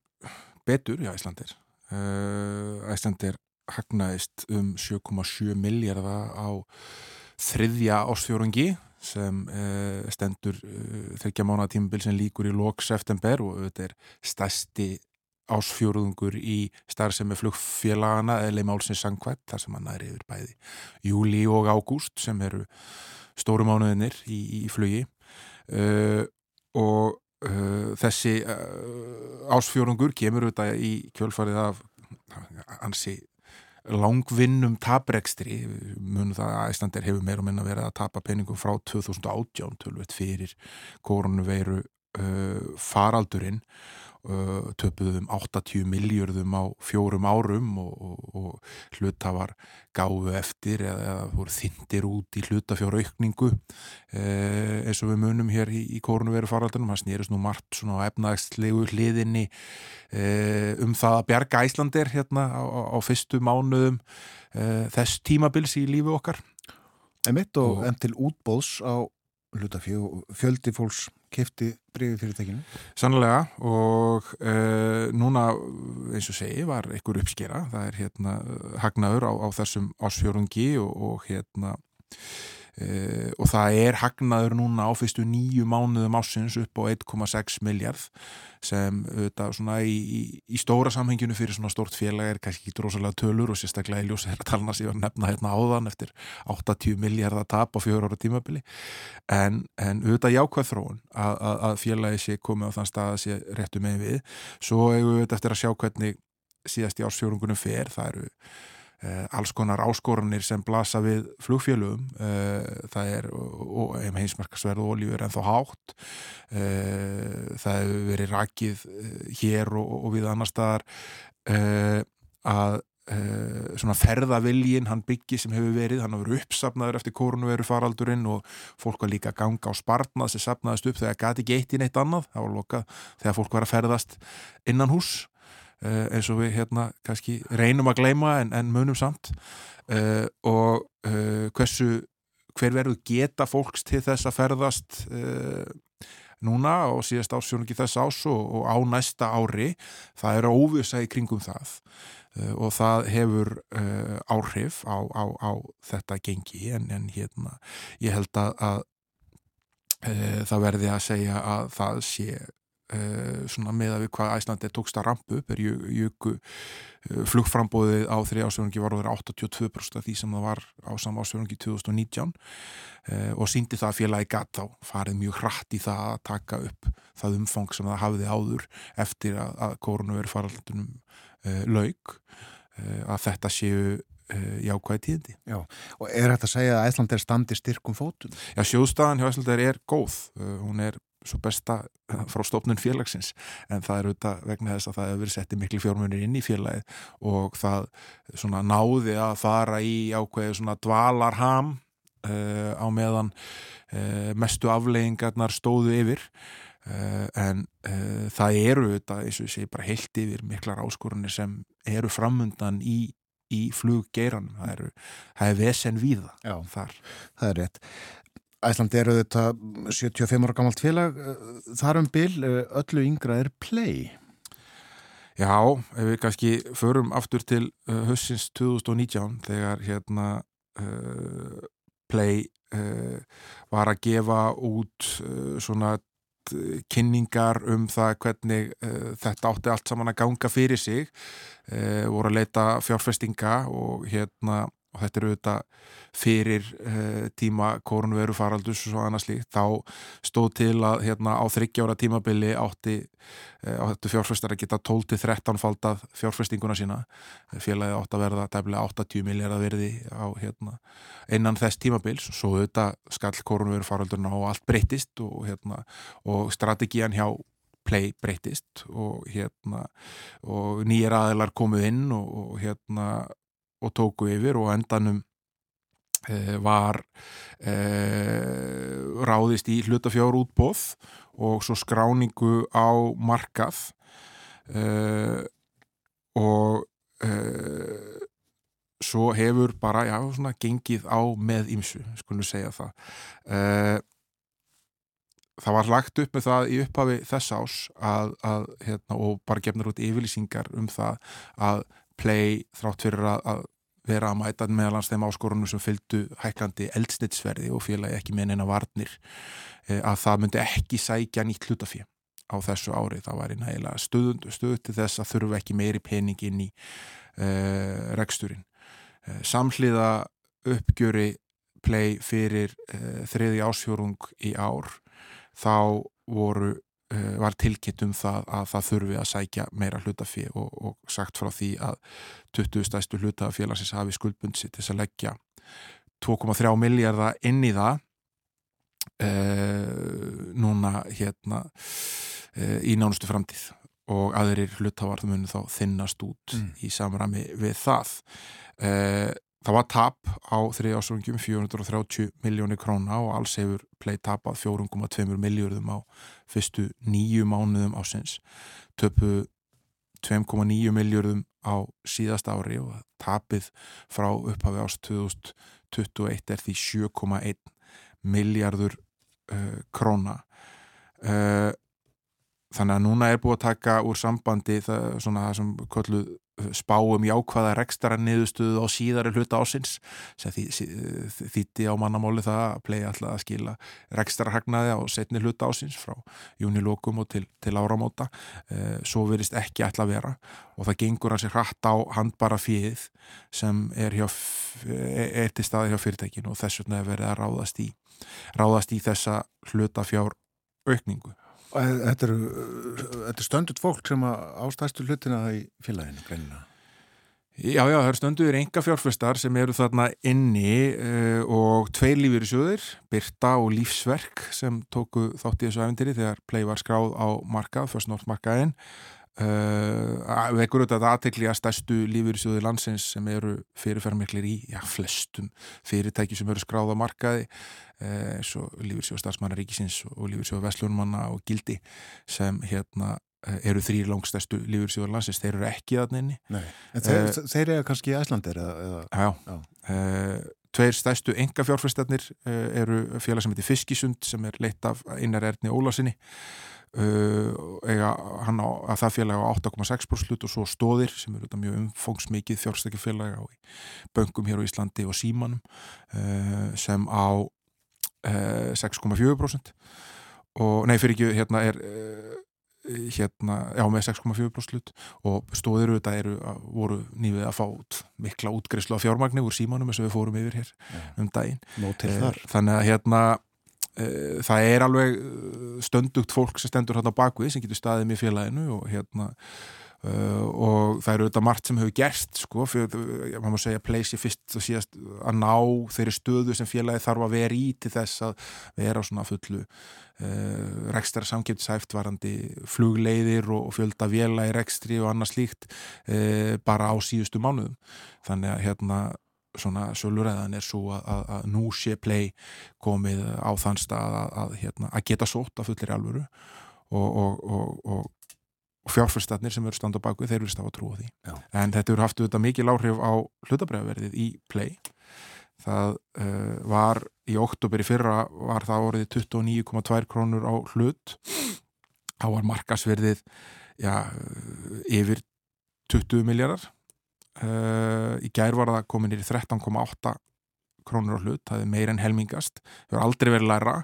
betur, já, Íslandir. Íslandir e, hagnaðist um 7,7 miljardar á þriðja ásfjórungi sem e, stendur e, þryggja mánatímabil sem líkur í lok september og þetta er stærsti ásfjórungur í starfsemi flugfélagana eða málsins sangvætt þar sem hann er yfir bæði júli og ágúst sem eru stóru mánuðinir í, í flugi uh, og Uh, þessi uh, ásfjórungur kemur auðvitað í kjölfarið af ansi langvinnum taprekstri munum það að Íslandir hefur meira og minna verið að tapa peningum frá 2018 tölvett fyrir korunveiru uh, faraldurinn töpuðum 80 miljörðum á fjórum árum og, og, og hlutafar gáðu eftir eða, eða voru þindir út í hlutafjóraukningu eh, eins og við munum hér í, í kórnuveru faraldunum, það snýrist nú margt svona á efnagslegu hliðinni eh, um það að bjarga Æslandir hérna á, á, fyrstu mánuðum eh, þess tímabils í lífi okkar. Emitt og, og enn til útbóðs á hlutafjó, fjöldi fólks kefti breyfi fyrirtekinu? Sannlega og uh, núna eins og segi var einhver uppskera, það er hérna hagnaður á, á þessum ásfjörungi og, og hérna Uh, og það er hagnaður núna á fyrstu nýju mánuðum ásins upp á 1,6 miljard sem auðvitað svona í, í, í stóra samhenginu fyrir svona stórt félag er kannski ekki drosalega tölur og sérstaklega í ljósa þeirra talna sem ég var nefna hérna áðan eftir 80 miljard að tap á fjögur ára tímabili. En, en auðvitað jákvæð þróun að, að, að félagi sé komið á þann stað að sé réttu með við. Svo hefur við auðvitað eftir að sjá hvernig síðast í ásfjórungunum fer. Það eru alls konar áskorunir sem blasa við flugfélugum uh, það er heimsmarkasverð og olífur en þó hátt. Uh, það hefur verið rakið hér og, og við annar staðar að svona ferðaviljin hann byggi sem hefur verið, hann hefur uppsapnaður eftir kórnveru faraldurinn og fólk var líka að ganga á spartnað sem sapnaðist upp þegar gati ekki eitt í neitt annað, það var loka þegar fólk var að ferðast innan hús eins og við hérna kannski reynum að gleima en, en munum samt. Uh, og uh, hversu hver verður geta fólks til þess að ferðast núna og síðast ásjónungi þess ás og, og á næsta ári? Það er óvisa í kringum það og það hefur áhrif á, á, á þetta gengi. En, en hérna ég held að, að það verði að segja að það sé uh, svona með að við hvað Æslandi tókst að rampu upp er jöku uh, flugframbóðið á þrjá ásverðungi var over 82% af því sem það var á sama ásverðungi 2019 uh, og síndi það að félagi gatt þá farið mjög hratt í það að taka upp það umfang sem það hafiði áður eftir að, að koronaviru faraldunum uh, laug uh, að þetta séu uh, jákvæði tíðindi. Já, og er þetta að segja að Æsland er standi styrkum fótum? Já, sjóðstafan hjá Æsland er góð. Hún er svo besta frá stofnun félagsins en það er auðvitað vegna þess að það hefur verið settið miklu fjármunir inn í félagið og það svona náði að fara í ákveði svona dvalarham uh, á meðan uh, mestu afleggingarnar stóðu yfir uh, en það eru auðvitað, eins og ég segi, bara heilt yfir miklar áskorunir sem eru framundan í í fluggeiranum, það eru það er vesen víða Já, þar. Það er rétt. Æsland eru þetta 75 ára gammalt félag þar um bil, öllu yngra er play. Já, ef við kannski förum aftur til uh, hössins 2019 þegar hérna uh, play uh, var að gefa út svona kynningar um það hvernig uh, þetta átti allt saman að ganga fyrir sig uh, voru að leita fjárfestinga og hérna og þetta eru auðvitað fyrir uh, tíma korunveru faraldus og svo annars líkt, þá stóð til að hérna á þryggjára tímabili átti, átti fjárfestar að geta 12-13 faldað fjárfestinguna sína. Félagið átti að verða tæmlega 80 miljardar verði á hérna innan þess tímabils. Og svo auðvitað skall korunveru faraldurna og allt breytist og hérna og strategían hjá play breytist og hérna og nýjir aðilar komuð inn og, og hérna og tóku yfir og endanum e, var e, ráðist í hlutafjár útbóð og svo skráningu á markað e, og svo hefur bara, já, svona gengið á með ímsu, skulum segja það. Það var lagt upp með það í upphafi þess ás að, að hérna, og bara gefnur út yfirlýsingar um það að play þrátt fyrir að, að vera að mæta meðalans þeim áskorunum sem fylgdu hækkandi eldsnittsverði og félagi ekki með neina varnir að það myndi ekki sækja nýtt hlutafí á þessu ári, það var í nægilega stöðund stöðu til þess að þurfu ekki meiri pening inn í uh, reksturinn. Uh, samhliða uppgjöri play fyrir uh, þriði ásfjórung í ár þá voru var tilkynnt um það að það þurfi að sækja meira hlutafí og, og sagt frá því að 20 stæstu hlutafélagsins hafi skuldbundsi til þess að leggja 2,3 miljardar inn í það e, núna hérna e, í nánustu framtíð og aðrir hlutavarð munu þá þinnast út mm. í samrami við það e, Það var tap á þrið ásvöngum 430 miljónir króna og alls hefur play tapað 4,2 miljóðum á fyrstu nýju mánuðum ásins. Töpu 2,9 miljóðum á síðast ári og tapið frá upphafi ást 2021 er því 7,1 miljardur uh, króna. Uh, þannig að núna er búið að taka úr sambandi það, svona það sem kolluð spáum jákvæða rekstara niðustuðu á síðari hluta ásins sem þýtti á mannamáli það að playa alltaf að skila rekstara hagnaði á setni hluta ásins frá júnilokum og til, til áramóta. Eh, svo verist ekki alltaf vera og það gengur hansi hratt á handbara fíð sem er, hjá, er til staði hjá fyrirtækinu og þess vegna er verið að ráðast í ráðast í þessa hlutafjár aukningu Þetta eru er stöndut fólk sem ástæðstu hlutina í félaginu greinina? Já, já, það eru stönduður enga fjárfestar sem eru þarna inni uh, og tveir sjöður, Birta og Lífsverk sem tóku þátt í þessu æfintýri þegar play var skráð á markað, fyrst nortmarkaðin uh, vekur auðvitað aðtekli að stærstu sjöður landsins sem eru fyrirferðarmiklir í já, flestum fyrirtæki sem eru skráð á markaði eins og Lífursjóð starfsmanna ríkisins og Lífursjóð Vestlunmanna og Gildi sem hérna eru þrýr langstæstu Lífursjóður landsins, þeir eru ekki að nynni. Nei, en þeir, uh, þeir eru kannski í Æslandir eða? Já, já. Uh, tveir stæstu enga fjárfæstarnir uh, eru félag sem heitir Fiskisund sem er leitt af Einar Erni Ólásinni eiga hann á að það félag á 8,6% hlut og svo stóðir sem eru mjög umfóngsmikið fjárstækjafélag á böngum hér á Íslandi og Símanum sem á 6,4% og nei fyrir ekki hérna er hérna, já með 6,4% hlut. Og stóðir auðvitað eru, voru nýfið að fá út mikla útgreyslu af fjármagni úr símanum eins og við fórum yfir hér um daginn. Þannig að hérna það er alveg stöndugt fólk sem stendur hérna bakvið sem getur staðið með félaginu og hérna Uh, og það eru auðvitað margt sem hefur gerst sko, maður má segja pleysi fyrst og síðast að ná þeirri stöðu sem félagi þarf að vera í til þess að vera á svona fullu uh, rekstra samkiptsæft varandi flugleiðir og, og fjölda vela í rekstri og annað slíkt uh, bara á síðustu mánuðum. Þannig að hérna svona söluræðan er svo að, að, að nú sé play komið á þann stað að, að hérna, geta sótt af fullir alvöru og, og, og og fjárfærstarnir sem eru standa baku þeir eru stáð að trúa því. Já. en þetta eru haft auðvitað mikil áhrif á hlutabræðverðið í play. Það uh, var í oktober í fyrra var það orðið 29,2 krónur á hlut. Þá var markasverðið ja, yfir 20 miljardar uh, í gær var það komin í 13,8 krónur á hlut, það er meir en helmingast það hefur aldrei verið læra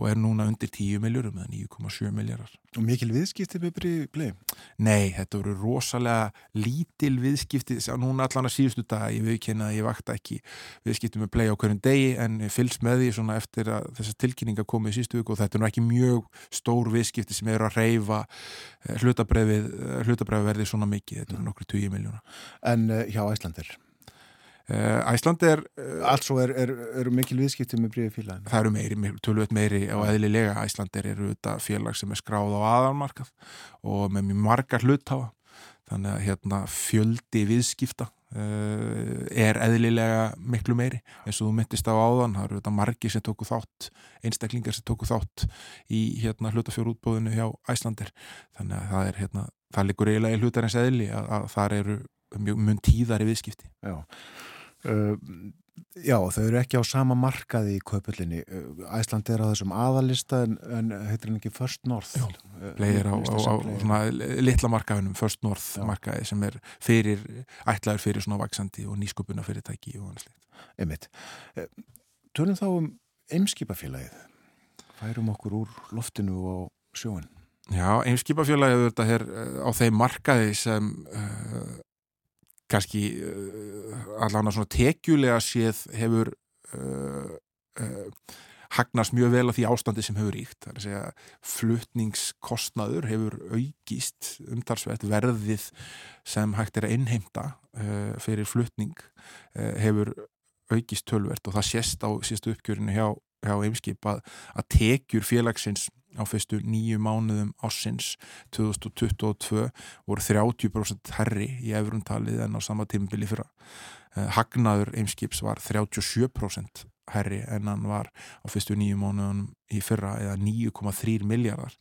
og er núna undir 10 miljórum eða 9,7 miljórar. Og mikil viðskipti með bleið? Nei, þetta voru rosalega lítil viðskipti, núna allan að síðustu dag ég viðkynna að ég vakta ekki viðskipti með bleið á hverjum degi en fylgst með því svona eftir að þessar tilkynninga komið í síðustu viku og þetta er nú ekki mjög stór viðskipti sem eru að reyfa hlutabræði verði svona mikið, þetta eru nokkru 20 miljóna. En uh, hjá Æslandir? Æsland er uh, Allsvo eru er, er mikil viðskipti með bríði félagin Það eru meiri, tölvöld meiri á eðlilega. Æsland er þetta félag sem er skráð á aðalmarkað og með mjög margar hluttáa þannig að hérna, fjöldi viðskipta uh, er eðlilega miklu meiri. Eins og þú myndist á áðan það eru þetta margi sem tóku þátt einstaklingar sem tóku þátt í hérna, hlutafjórútbóðinu hjá Æslandir þannig að það er hérna, það likur eiginlega í hlutarins eðli að, að það eru mjög mun tíðari viðskipti. Já Uh, já, þau eru ekki á sama markaði í kaupullinni. Æsland er á þessum aðalista en, en heitir hann ekki First North? Já, plegir á, á, á svona litla markaðunum First North já. markaði sem er fyrir, ætlaður fyrir svona vaksandi og nýskupuna fyrirtæki og annars litt. Einmitt. Tölum þá um eimskipafélagið. Færum okkur úr loftinu og sjóin. Já, eimskipafélagið þetta er á þeim markaði sem uh, kannski uh, allan að svona tekjulega séð hefur uh, uh, hagnast mjög vel af því ástandi sem hefur ríkt. Það er að segja fluttningskostnaður hefur aukist umtalsveit verðið sem hægt er að innheimta uh, fyrir fluttning uh, hefur aukist tölvert og það sést á síðastu uppgjörinu hjá, hjá Eimskip að, að tekjur félagsins á fyrstu nýju mánuðum ásins 2022 voru 30% herri í efrumtalið en á sama tímbili fyrra. Eh, hagnaður Eimskips var 37% herri en hann var á fyrstu nýju mánuðum í fyrra eða 9,3 miljardar.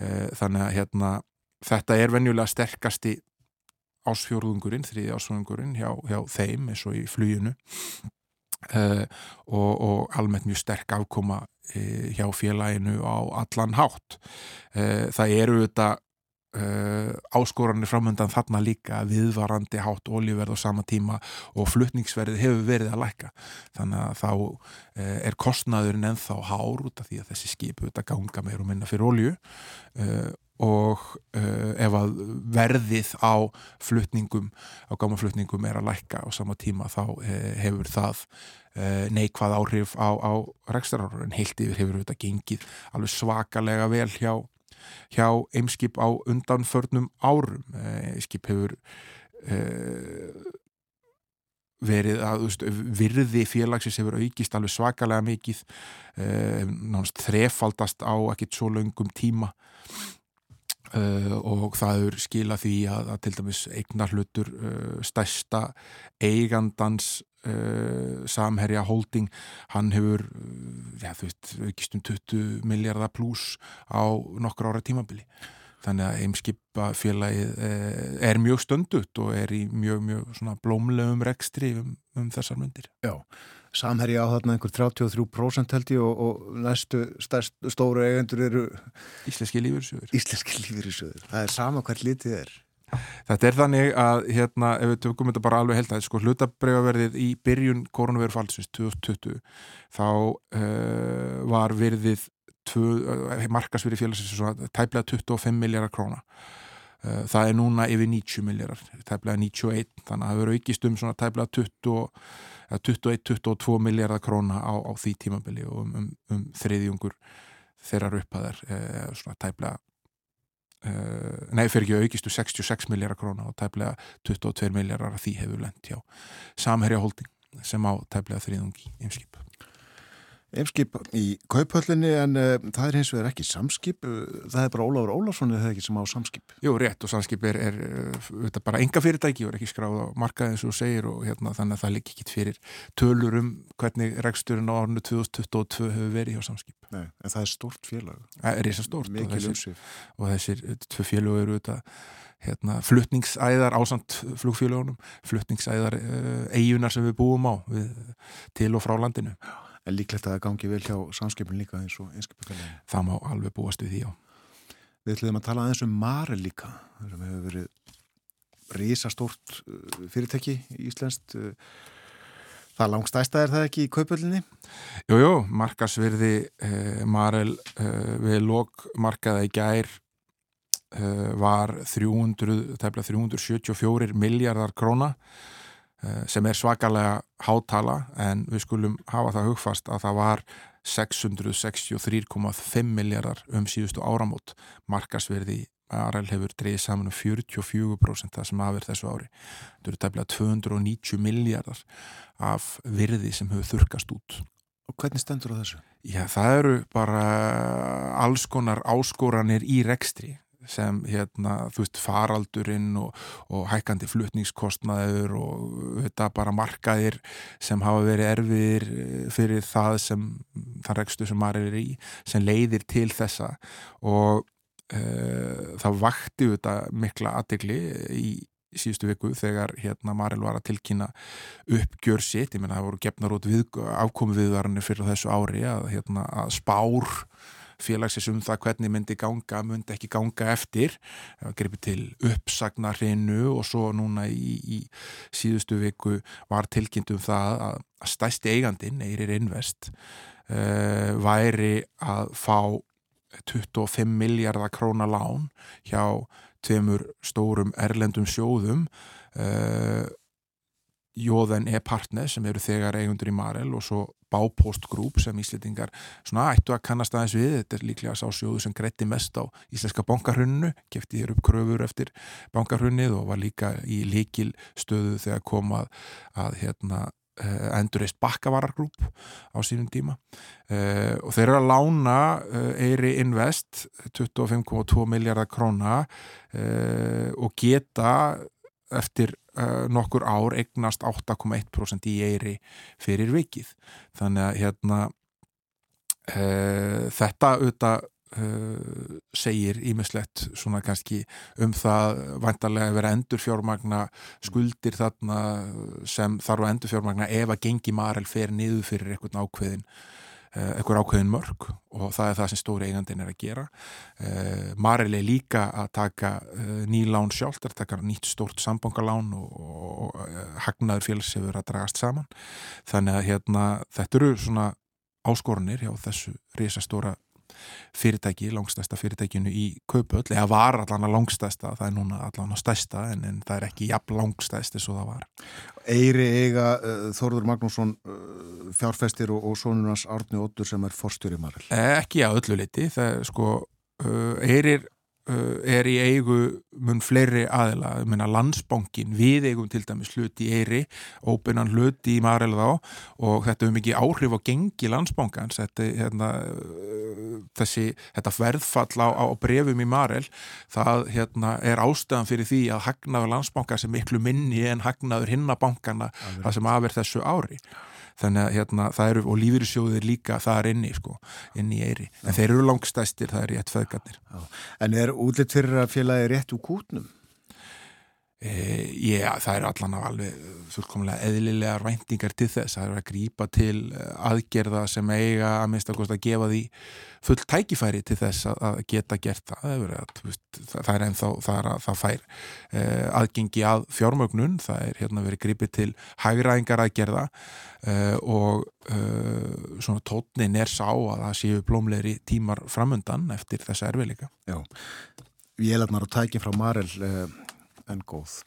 Eh, þannig að hérna, þetta er venjulega sterkasti ásfjörðungurinn, þriði ásfjörðungurinn hjá, hjá þeim eins og í fluginu Uh, og, og almennt mjög sterk afkoma uh, hjá félaginu á allan hátt. Uh, það eru þetta áskoranir framöndan þarna líka viðvarandi hátt oljuverð á sama tíma og fluttningsverði hefur verið að læka þannig að þá er kostnaðurinn ennþá hár út af því að þessi skipu þetta ganga meir og minna fyrir olju og uh, ef að verðið á flutningum, á gámaflutningum er að lækka á sama tíma þá uh, hefur það uh, neikvað áhrif á, á rekstaráður en heilt yfir hefur þetta gengið alveg svakalega vel hjá, hjá Eimskip á undanförnum árum. Eimskip hefur verið að veist, virði félagsins hefur aukist alveg svakalega mikið náttúrulega þrefaldast á ekkert svo laungum tíma Uh, og það er skila því að, að til dæmis eignar hlutur uh, stærsta eigandans uh, samherja holding hann hefur ja, veist, aukist um 20 miljardar pluss á nokkur ára tímabili. Þannig að eimskipafélagið er mjög stöndutt og er í mjög, mjög blómlegum rekstri um, um þessar myndir Já Samherji á þarna einhver 33% held ég og, og næstu stærst, stóru eigendur eru Íslenski lífyrirsjöður Íslenski lífyrirsjöður, það er sama hvert litið er. Þetta er þannig að hérna, ef við tökum þetta bara alveg held að sko, hlutabreifaverðið í byrjun koronavirufaldsins 2020 þá uh, var verðið markasveri félagsins svona tæplega 25 miljardar króna. Uh, það er núna yfir 90 miljardar tæplega 91, þannig að það verður aukist um svona tæplega 21-22 miljardar króna á, á því tímabili og um, um, um þriðjungur þeirra uppaðar uh, svona tæplega Uh, nei, fyrir ekki aukistu 66 miljardar króna og tæplega 22 miljardar að því hefur lent hjá samherja holding sem á tæplega þriðungi ymskip Eimskip í kaupöllinni en uh, það er hins vegar ekki samskip, uh, það er bara Ólafur Ólafsson eða ekki sem á samskip. Jú, rétt og samskip er, er uh, bara enga fyrirtæki og er ekki skráð á markaði eins og segir og hérna, þannig að það ligg ekki fyrir tölur um hvernig reksturinn á árunnu 2022 hefur verið hjá samskip. Nei, en það er stort félag. Það er reysa stort og þessir, og þessir tvö félag eru þetta hérna, fluttningsæðar ásand flugfélagunum, fluttningsæðar eigunar sem við búum á við, til og frá landinu. En líklegt að það gangi vel hjá samskipin líka eins og einskipafélagin. Það má alveg búast við því, já. Við ætlum að tala aðeins um Mare líka, sem hefur verið risastórt uh, fyrirtæki í Íslandst. Uh, það langstæsta er það ekki í kaupöldinni? Jújú, markasvirði eh, Marel eh, við lókmarkaða í gær eh, var 300, 374 miljardar króna sem er svakalega hátala en við skulum hafa það hugfast að það var 663,5 miljardar um síðustu áramót. Markasverði Arel hefur dreyið saman um 44% það sem aðverð þessu ári. Þetta eru tæmlega 290 miljardar af virði sem hefur þurkast út. Og hvernig stendur á þessu? Já, það eru bara alls konar áskoranir í rekstri sem hérna, þú veist, faraldurinn og, og hækandi flutningskostnaður og þetta bara markaðir sem hafa verið erfiðir eh, fyrir það sem það rekstu sem maður er í, sem leiðir til þessa. Og uh, það vakti þetta mikla aðdegli í síðustu viku þegar hérna Maril var að tilkynna uppgjör sitt, ég menna það voru gefnar út afkomi viðvarnir fyrir þessu ári að, hérna, að spár félagsins um það hvernig myndi ganga, myndi ekki ganga eftir, greipið til uppsagnarinu og svo núna í, í síðustu viku var tilkynnt um það að stæsti eigandin, Eirir Invest, uh, væri að fá 25 miljardar króna lán hjá tveimur stórum erlendum sjóðum uh, Jóðan e-partner sem eru þegar eigundur í Marel og svo Bápost Group sem íslitingar svona ættu að kannast aðeins við. Þetta er líklega sásjóðu sem greitti mest á íslenska bankarhunnu, kefti hér upp kröfur eftir bankarhunnið og var líka í líkil stöðu þegar komað að hérna eh, endurist bakkavarargrúp á sínum tíma. Uh, og þeir eru að lána uh, Eiri Invest 25,2 miljardar króna uh, og geta eftir uh, nokkur ár eignast 8,1% í eiri fyrir vikið. Þannig að hérna uh, þetta auðvitað uh, segir ímislegt svona kannski um það vantarlega að vera endurfjármagna skuldir þarna sem þarf að endurfjármagna ef að gengi Marel fer niður fyrir einhvern ákveðin einhver ákveðin mörg og það er það sem stóri eigandin er að gera. Uh, Maril er líka að taka uh, ný lán sjálf, það er að taka nýtt stórt sambangalán og, og, og uh, hagnaður félagsefur að dragast saman. Þannig að hérna, þetta eru svona áskorunir hjá þessu risastóra fyrirtæki, langstæsta fyrirtækinu í kaupöld, eða var allan að langstæsta það er núna allan að stæsta en, en það er ekki jafn langstæst eins og það var. Eiri eiga uh, Þorður Magnússon uh, fjárfestir og, og sonunars Árni Óttur sem er forstjóri Marel. Ekki að öllu liti, það er sko uh, Eirir er í eigu mun fleiri aðila, ég meina landsbankin við eigum til dæmis hluti í Eiri óbyrnan hluti í Marel þá og þetta er mikið áhrif á gengi landsbankans. Þetta, hérna, uh, þessi, þetta verðfall á, á brefum í Marel það hérna, er ástæðan fyrir því að hagnaður landsbankans er miklu minni en hagnaður hinnabankana það sem aðverð þessu ári þannig að hérna, það eru, og lífyrirsjóðir líka það er inni, sko, inni í eiri en þeir eru langstæstir, það er rétt föðgarnir En er útlitt fyrir að félagi rétt úr kútnum? E, já, það er allan af alveg fullkomlega eðlilega ræntingar til þess, það er að grýpa til eh, aðgerða sem eiga að minnst að gefa því full tækifæri til þess að geta gert það. Það er, að, það er ennþá það, er að, það fær eh, aðgengi að fjármögnun, það er hérna verið grýpið til hægræðingar aðgerða eh, og eh, svona tótnin er sá að það séu blómleiri tímar framundan eftir þessa erfiðleika. Já, vélarnar og tækin frá Marel uh, en góð.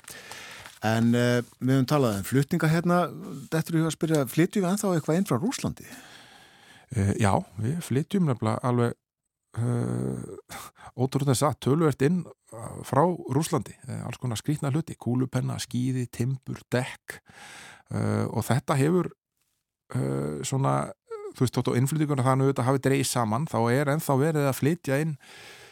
En uh, við höfum talað um flutninga hérna, þetta er að spyrja, flytjum við ennþá eitthvað inn frá Rúslandi? Uh, já, við flytjum nefnilega alveg ótrúið þess að tölvert inn frá Rúslandi, alls konar skrítna hluti, kúlupenna, skýði, timbur, dekk og þetta hefur uh, svona þú veist, tótt á innflytjum þannig að þetta hafi dreigð saman, þá er ennþá verið að flytja inn uh,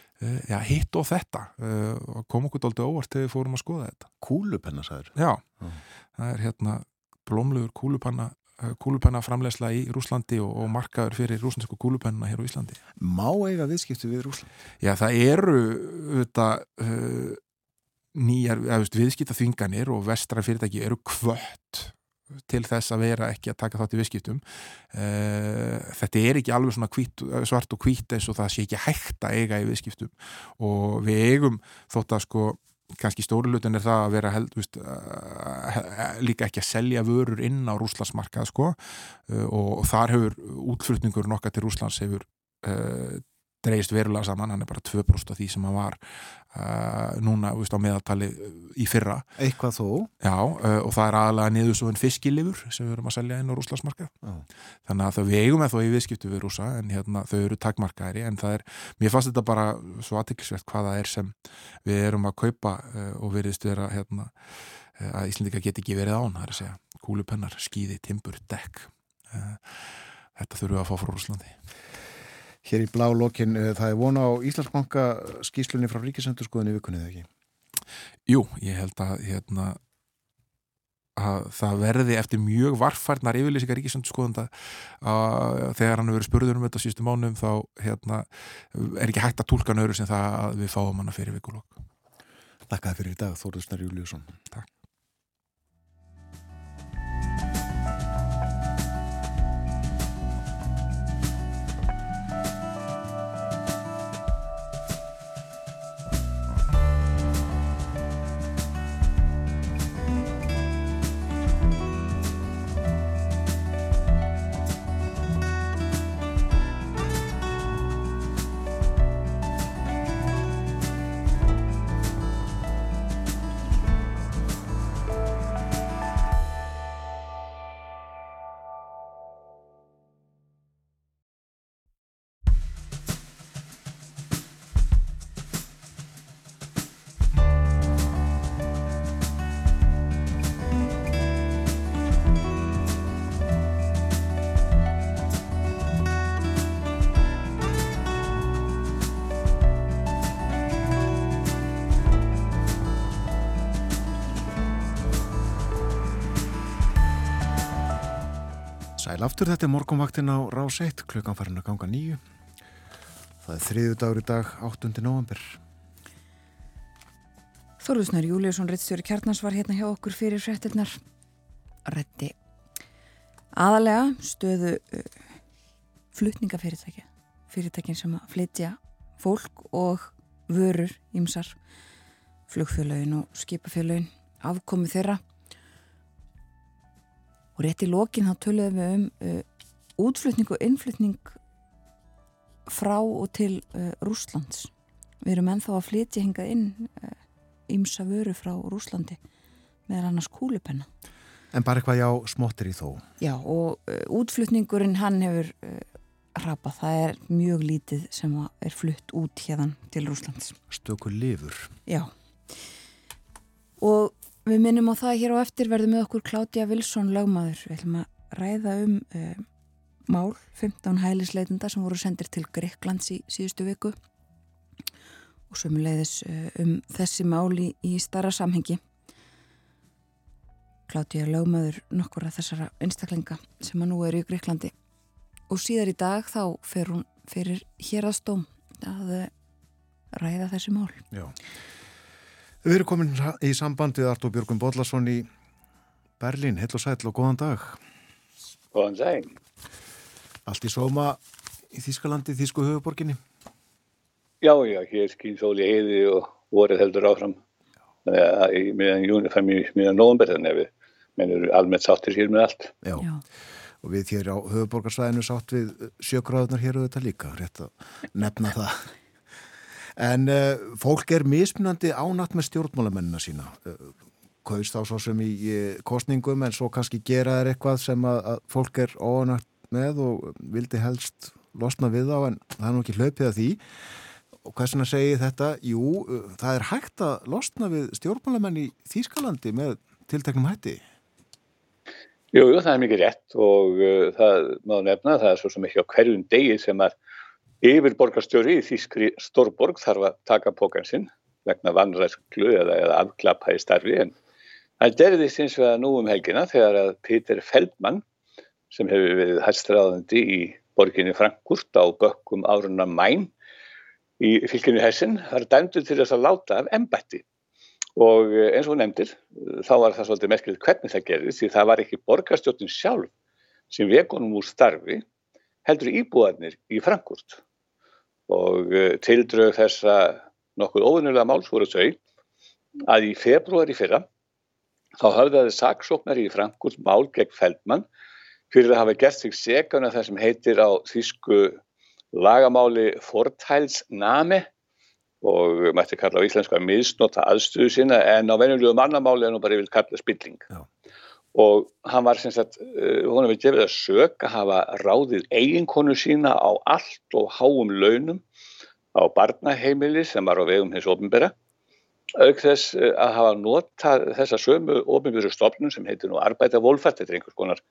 já, hitt og þetta uh, og kom okkur doldið óvart þegar við fórum að skoða þetta Kúlupenna, sagður? Já, mm. það er hérna blómlegur kúlupenna kúlupenna framlegsla í Rúslandi og, og markaður fyrir rúsnesku kúlupenna hér á Íslandi. Má eiga viðskiptu við Rúsland? Já, það eru þetta uh, nýjar viðskiptaþvinganir og vestra fyrirtæki eru kvött til þess að vera ekki að taka þátt í viðskiptum. Uh, þetta er ekki alveg svona hvít, svart og hvít eins og það sé ekki hægt að eiga í viðskiptum. Og við eigum þótt að sko kannski stórilutin er það að vera held, veist, uh, líka ekki að selja vörur inn á rúslandsmarkað sko. Og þar hefur útflutningur nokkað til Rúslands hefur dreigist verulega saman, hann er bara 2% af því sem hann var uh, núna veist, á meðaltali í fyrra Eitthvað þó? Já, uh, og það er aðalega niður svo en fiskilifur sem við erum að selja inn á rúslandsmarkað uh. þannig að þau við eigum eða þó í viðskiptu við rúsa en hérna, þau eru takmarkaðri en það er, mér fannst þetta bara svo aðtiklisvert hvaða er sem við erum að kaupa og veriðst vera hérna, að Íslandika get ekki verið án það er að segja, kúlupennar, skýði, timbur, dekk þetta þurfum við að fá frá Rúslandi hér í blá lokin, eh, það er vona á Íslandsbanka skýslunni frá Ríkisendurskoðun í vikunni eða ekki? Jú, ég held að, hérna, að það verði eftir mjög varfarnar yfirlýsingar Ríkisendurskoðunda þegar hann hefur spurður um þetta sístu mánum þá hérna, er ekki hægt að tólka nöru sem það að við fáum hann að fyrir vikulokk. Takk fyrir í dag, Þóruð Snarri Júliusson. Takk. Sæl aftur, þetta er morgunvaktin á Rás 1, klukkan farin að ganga nýju. Það er þriðu dagur í dag, 8. november. Þorðusnur Júliusson Rittstjóri Kjarnars var hérna hjá okkur fyrir frettinnar. Rætti aðalega stöðu uh, flutningafyrirtækja. Fyrirtækin sem að flytja fólk og vörur ímsar, flugfélagin og skipafélagin, afkomi þeirra og rétt í lokin þá töluðum við um uh, útflutning og innflutning frá og til uh, Rúslands. Við erum ennþá að flytja hingað inn ymsa uh, vöru frá Rúslandi meðal annars kúlupenna. En bara eitthvað já smottir í þó. Já og uh, útflutningurinn hann hefur uh, rapað. Það er mjög lítið sem er flutt út hérðan til Rúslands. Stökur lifur. Já. Og Við minnum á það hér á eftir verðum með okkur Klátja Vilsson lagmaður. Við ætlum að ræða um uh, mál 15 hælisleitenda sem voru sendir til Greiklands í síðustu viku og sömuleiðis uh, um þessi mál í, í starra samhengi. Klátja lagmaður nokkur af þessara einstaklinga sem að nú eru í Greiklandi og síðar í dag þá fer hún fyrir hérastóm að uh, ræða þessi mál. Já. Við erum komin í samband við Artur Björgum Bodlason í Berlín. Heil og sæl og góðan dag. Góðan dag. Allt í sóma í Þískalandi, Þísku höfuborginni? Já, já, hér skýn sóli heiði og vorið heldur áfram. Meðan júni fæmi meðan nógumber, þannig að við mennum almennt sáttir hér með allt. Já. já. og við hér á höfuborgarsvæðinu sátt við sjögráðunar hér og þetta líka, rétt að nefna það. *laughs* En uh, fólk er mismunandi ánatt með stjórnmálamennina sína. Uh, kaust á svo sem í, í kostningum en svo kannski gera þær eitthvað sem að, að fólk er óanægt með og vildi helst losna við á en það er nú ekki hlaupið að því. Og hvað sem að segja þetta? Jú, uh, það er hægt að losna við stjórnmálamenn í Þýskalandi með tilteknum hætti. Jú, jú, það er mikið rétt og uh, það má nefna, það er svo ekki á hverjum degi sem að yfirborgarstjóri í Þískri Stórborg þarf að taka pókan sinn vegna vannræðsklu eða, eða afklappa í starfi en það gerði sinns vegar nú um helgina þegar að Peter Feldmann sem hefur verið hæstræðandi í borginni Frankfurt á bökkum árunna mæn í fylginu Hessin, er dæmdur til þess að láta af embætti. Og eh, eins og nefndir þá var það svolítið merkilegt hvernig það gerði því það var ekki borgarstjóttin sjálf sem vekunum úr starfi heldur íbúðarnir í Frankúrt og eh, tildrög þessa nokkuð óvinnulega máls voru þau að í februari fyrra þá hafðaði saksóknar í Frankúrt mál gegn Feldmann fyrir að hafa gert sig segan af það sem heitir á þýsku lagamáli fortælsname og mætti kalla á íslenska að misnota aðstöðu sína en á venjulegu mannamáli er nú bara yfir kalla spilling Já. Og hann var sem sagt, hún hefði gefið að sög að hafa ráðið eiginkonu sína á allt og háum launum á barnaheimili sem var á vegum hins ofinbera auk þess eh, að hafa nota þessa sömu ofinbjörðu stofnun sem heitir nú arbæta volfært, þetta er einhvers konar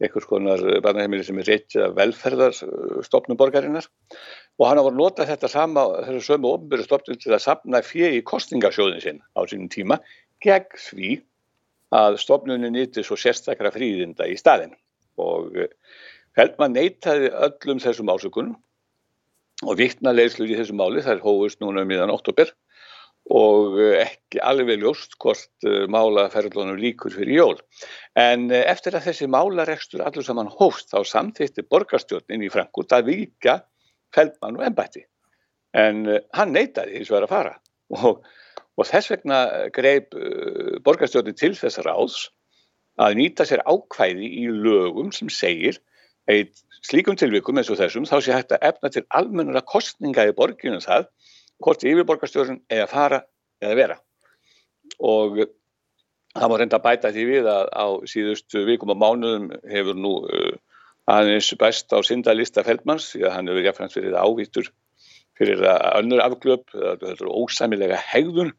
einhvers konar barnaheimili sem er reitt velferðarstofnum borgarinnar. Og hann var að nota þetta sama, þessu sömu ofnbyrju stofnum til að sapna fyrir í kostingasjóðin sinn á sínum tíma gegn því að stofnunni nýtti svo sérstakra fríðinda í staðin og eh, neytaði öllum þessum ásökunum og vittna leiðslur í þessu máli, það er hóðust núna um miðan oktober og eh, ekki alveg ljóst hvort eh, málaferðlunum líkur fyrir jól. En eftir að þessi málarekstur allur saman hóst þá samþýtti borgarstjórnin í Frankúrt að vika Feldmann og ennbætti. En hann neytaði því að fara og, og þess vegna greip uh, borgarstjórnin til þess ráðs að nýta sér ákvæði í lögum sem segir að slíkum tilvikum eins og þessum þá sé hægt að efna til almennara kostninga í borginu það hvort yfirborgarstjórn eða fara eða vera. Og það má reynda að bæta því við að á síðustu vikum og mánuðum hefur nú uh, aðeins best á syndalista Feldmanns því að hann hefur jafnframt verið ávítur fyrir önnur afglöp, þetta er ósamilega hegðun,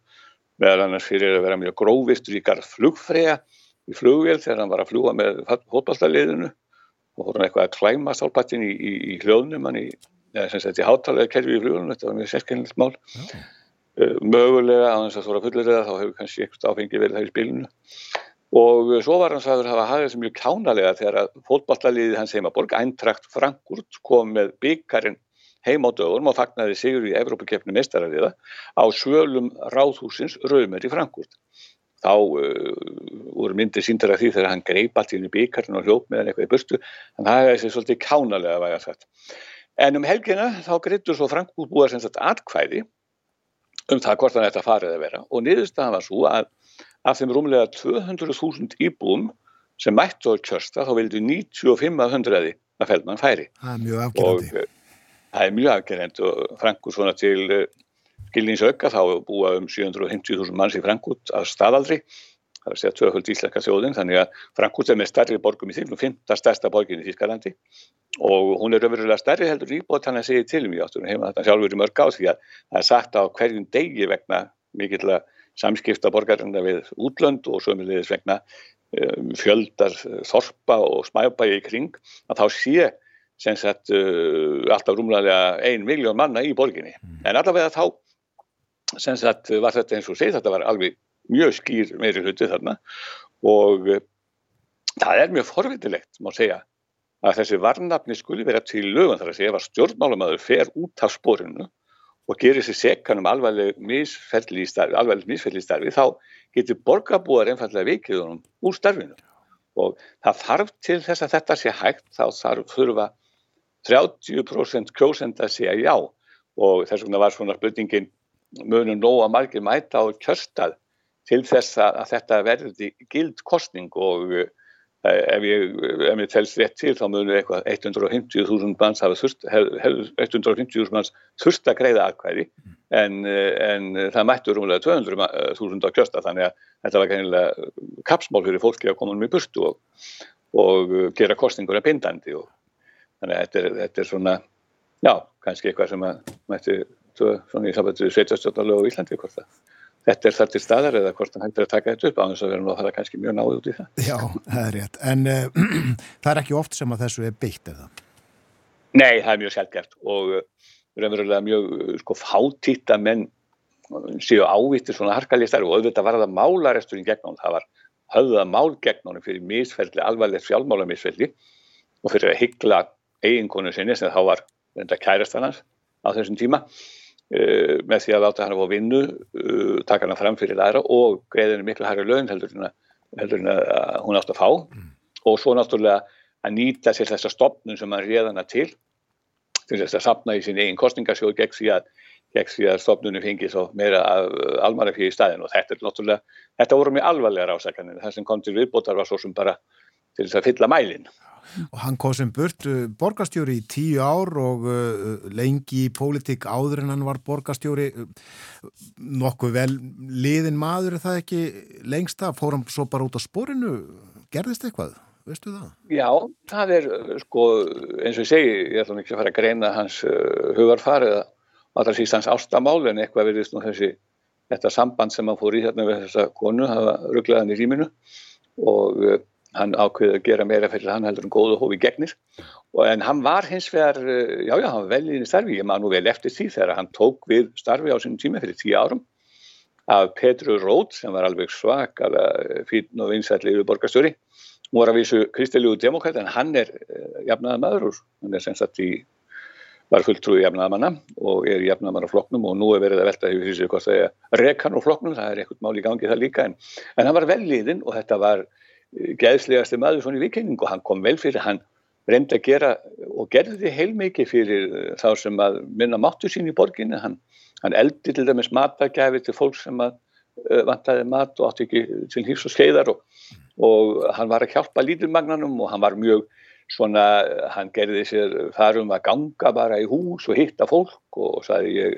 meðal annars fyrir að vera mjög grófistur í garð flugfræja í flugvél þegar hann var að fljúa með hótballtaliðinu og voru hann eitthvað að klæma stálpattin í, í, í hljóðnum hann í, eða sem sagt í hátalega kerfi í flugunum, þetta var mjög sérskennilegt mál. Okay. Uh, mögulega, að þess að að fullur eða þá hefur kannski eitthvað áfengi verið það í spilinu og svo var sagður að hafa hafið þessu mjög kjánalega þegar að fólkballaliðið hans heimaborg, Eintrakt Frankurt, kom með byggarinn heim á dögurum og fagnaði sigur í Evrópakefni mestarariða á svölum ráðhúsins Raumer í Frankurt. Þá uh, voru myndir síndar af því þegar hann greip allt í byggarinn og hljóp með hann eitthvað í þannig að það er þessi svolítið kjánalega að væga þetta. En um helgina þá greittur svo Frankurt búið sem sagt atkvæði um það hvort hann ætti að fara eða vera og niðurstaðan var svo að af þeim rúmlega 200.000 íbúum sem mættu á kjörsta þá vildi 95 af 100 að Feldmann færi. Það er mjög afgerandi. Eh, það er mjög afgerandi og Frankur svona til uh, skilnins auka þá búa um 750.000 manns í Frankút að staðaldri. Það er að segja tvöhuld íslenska þjóðin þannig að Frankút er með starri borgum í nú fimmta stærsta borgin í Þískalandi og hún er öfverulega starri heldur íbúið þannig að segja til um í áttunum heima þetta sjálfur í mörg á því að það er sagt á hverjum degi vegna mikill að samskipta borgarina við útlönd og sömulegis vegna um, fjöldar þorpa og smæbægi í kring að þá sé sem sagt uh, alltaf rúmlega ein miljón manna í borginni. Mm. en allavega þá sem sagt var þetta eins og segið þetta var alveg mjög skýr meiri hluti þarna. Og uh, það er mjög forvitilegt má segja að þessi varnafni skuli vera til lögum þar að segja að stjórnmálumæður fer út af spórinu og gerir sér sekan um alvarleg misfelli í starfi, starfi þá getur borgarbúar einfallega vikið úr starfinu. Og það þarf til þess að þetta sé hægt þá þarf þurfa 30% kjósend að segja já. Og þess vegna var svona spurningin munum nóg að margir mæta á kjörstað til þess að þetta verði gild kostning og ef ég, ef ég telst rétt til þá munum eitthvað 150.000 manns hafa þurft, 150.000 manns þurft að greiða aðkvæði en, en það mættu rúmlega 200.000 á kjösta þannig að þetta var kannilega kapsmál fyrir fólki að koma um í burtu og, og gera kostningur að bindandi og þannig að þetta er, þetta er svona, já, kannski eitthvað sem að mætti svona í sambandi sveitastjórnarlegu á Íslandi hvort það þetta er þar til staðar eða hvort hann hættir að taka þetta upp á þess að vera nú að fara kannski mjög náðu út í það. Já, það er rétt. En uh, *clears throat* það er ekki oft sem að þessu er beitt eða? Nei, það er mjög sjálfgeft og uh, verið mjög sko fátíta menn séu ávittir svona harkalistar og auðvitað var það málaresturinn gegn hún. Það var höfða mál gegn hún fyrir misferðli, alvarlegt fjálmála misferðli og fyrir að hyggla eiginkonu sinni sem þá var reynda kærastan hans á þessum tíma Uh, með því að láta hann fá vinnu uh, taka hann fram fyrir læra og greiðinu miklu hærri laun heldur en að hún átt að fá. Mm. og svo náttúrulega að nýta sér þessa stopnum sem hann réð hana til til þess að sapna í sín eigin kostningarsjóð gegn því að, að stopnunum fengi svo meira af uh, almanafíði í staðin og þetta er náttúrulega, þetta voru mjög alvarlega rásakanir, það sem kom til viðbótar var svo sem bara til þess að fylla mælinn og hann kom sem burt uh, borgastjóri í tíu ár og uh, lengi í pólitík áður en hann var borgastjóri uh, nokkuð vel liðin maður er það ekki lengsta fór hann svo bara út á sporinu? Gerðist eitthvað, veistu það? Já, það er sko eins og ég segi, ég ætlum ekki að fara að greina hans uh, hugarfar eða allra síst hans ástamál en eitthvað verðist nú þessi þetta samband sem hann fór í hérna við þessa konu, það var rugglaðan í rýminu og hann ákveði að gera meira fyrir hann heldur en góðu hófi gegnir. Og en hann var hins vegar, eh, já já, hann var vel í starfi, ég maður nú vel eftir því þegar hann tók við starfi á sínum tíma fyrir tíu árum af Petru Róð sem var alveg svak fín og vinsætli yfir borgarstjóri. Hún var að vísu kristilíu demokrat en hann er uh, jafnaða maður og hann er sem sagt í var fulltrúi jafnaðamanna og er jafnaðamanna floknum og nú er verið að velta því hvort það er rekan og floknum, það er ekkert mál í gangi það líka en, en hann var vel liðin og þetta var geðslegasti maður svona í vikinning og hann kom vel fyrir, hann reyndi að gera og gerði heilmikið fyrir eh, þá sem að minna máttu sín í borginni, hann, hann eldi til dæmis matagæfi til fólk sem að uh, vantaði mat og átti ekki til hýfs og skeiðar og, og hann var að hjálpa lítilmagnanum og hann var mjög svona, hann gerði sér farum að ganga bara í hús og hitta fólk og sagði ég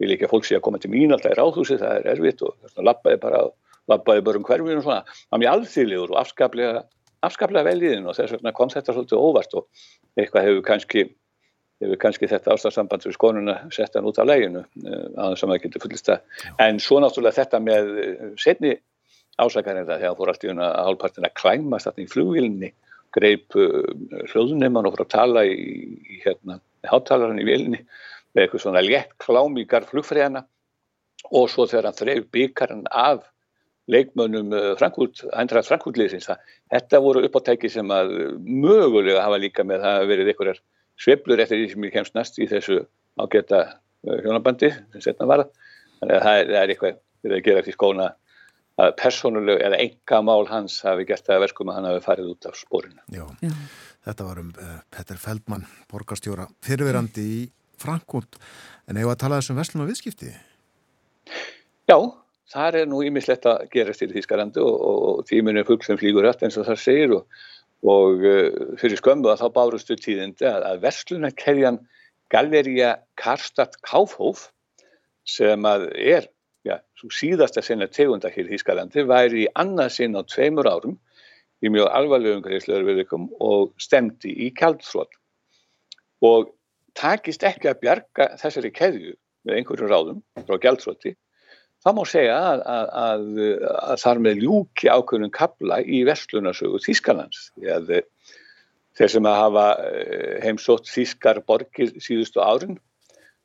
vil ekki að fólk sé að koma til mín alltaf í ráðhúsi, það er erfitt og lappaði bara á labbaði bara um hverfinu og svona, það var mjög alþýðlegur og afskaplega, afskaplega velíðin og þess vegna kom þetta svolítið óvart og eitthvað hefur kannski, hefur kannski þetta ástafsamband við skonuna sett hann út af læginu eh, að það sem það getur fullist að, en svo náttúrulega þetta með eh, setni ásakarinn það þegar fór allt í una að hálfpartin að klæmast þetta í flugvillinni, greip uh, hljóðunemann og fór að tala í, í hérna, háttalarinn í villinni með eitthvað svona létt klámíkar flugfræðana og svo þegar hann þreif byggarinn af leikmönnum Frankúrt, Eintracht Frankúrtliðsins þetta voru uppáttæki sem að mögulega hafa líka með að verið einhverjar sveplur eftir því sem ég kemst næst í þessu ágæta eh, hjónabandi sem setna var þannig að það er, það er eitthvað við að gera eftir skóna að persónuleg eða enga mál hans hafi gert það verkum að hann hafi farið út af spórinu Já, Já. þetta var um uh, Petter Feldmann, borgarstjóra fyrirverandi í Frankúrt en hefur að tala þessum verslum og viðskipti Já þar er nú ímislegt að gerast til Þískarandi og, og tíminu fugg sem flýgur allt eins og það segir og, og uh, fyrir skömmu að þá bárustu tíðindi að, að verslunarkerjan Galleria Karstadt Kaufhof sem að er já, síðasta sinna tegunda hér í Þískarandi væri í annað sinn á tveimur árum í mjög alvarlegum greiðslegarverðikum og stemdi í kjaldflott og takist ekki að bjarga þessari keðju með einhverjum ráðum frá kjaldflotti Það má segja að, að, að, að þar með ljúki ákveðnum kabla í vestlunarsögu Þískalands. Þeir sem að hafa eh, heimsótt Þískar borgir síðustu árin,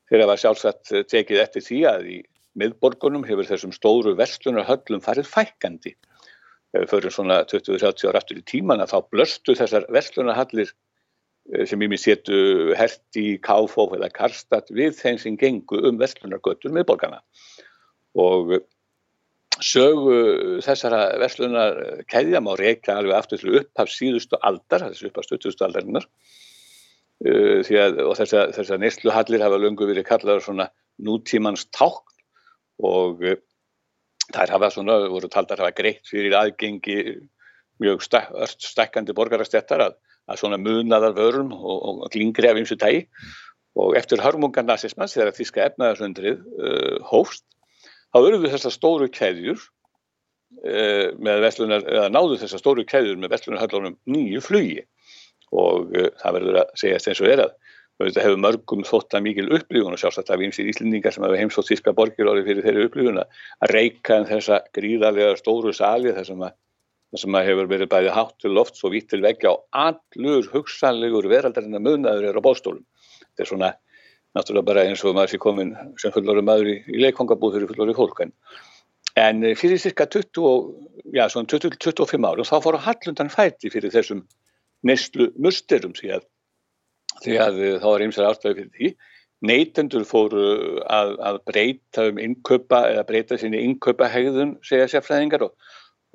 þeir hafa sjálfsagt tekið eftir því að í miðborgunum hefur þessum stóru vestlunarhöllum farið fækandi. Ef við förum svona 20-30 ára aftur í tíman að þá blöstu þessar vestlunarhallir eh, sem ég minn setu hert í Káfóf eða Karstad við þeim sem gengu um vestlunargötur miðborgana og sögu þessara verslunar keðja má reyka alveg aftur til upphaf síðustu aldar, þessu upphaf stuttustu aldarinnar. Uh, að, og þessar þessa neysluhallir hafa lungu verið kallaður svona nútímans tákn. Og uh, þær hafa svona, voru taldar hafa greitt fyrir aðgengi mjög stækkandi borgarastettar að, að svona munaðar vörum og, og glingri af ymsu tægi og eftir hörmungan nazismans þegar þíska efnaðarsundrið uh, hófst þá verður þessar stóru keðjur uh, með vestlunar, eða náðu þessar stóru keðjur með vestlunarhöllunum nýju flugi. Og uh, það verður að og er að þetta hefur mörgum þótt að mikil upplífun og sjálfsagt af einsir íslendingar sem hefur heimsótt þíska borgir orðið fyrir þeirri upplífun að reyka en þessa gríðarlega stóru sali þar sem að það sem að hefur verið bæði hátt til loft svo vitt til veggja og allur hugsanlegur veraldarinn að munnaður er á bóstólum þetta er svona náttúrulega bara eins og maður sé komin sem fullorður maður í, í leikongabúð fyrir fullorður fólk en, en fyrir cirka 20, já, 20-25 árum þá fóru hallundan fæti fyrir þessum neyslu musterum því að, því að þá er eins og ástæði fyrir því. Neytendur fóru að, að breyta um innköpa eða breyta sinni innköpa hegðun segja sérfræðingar og,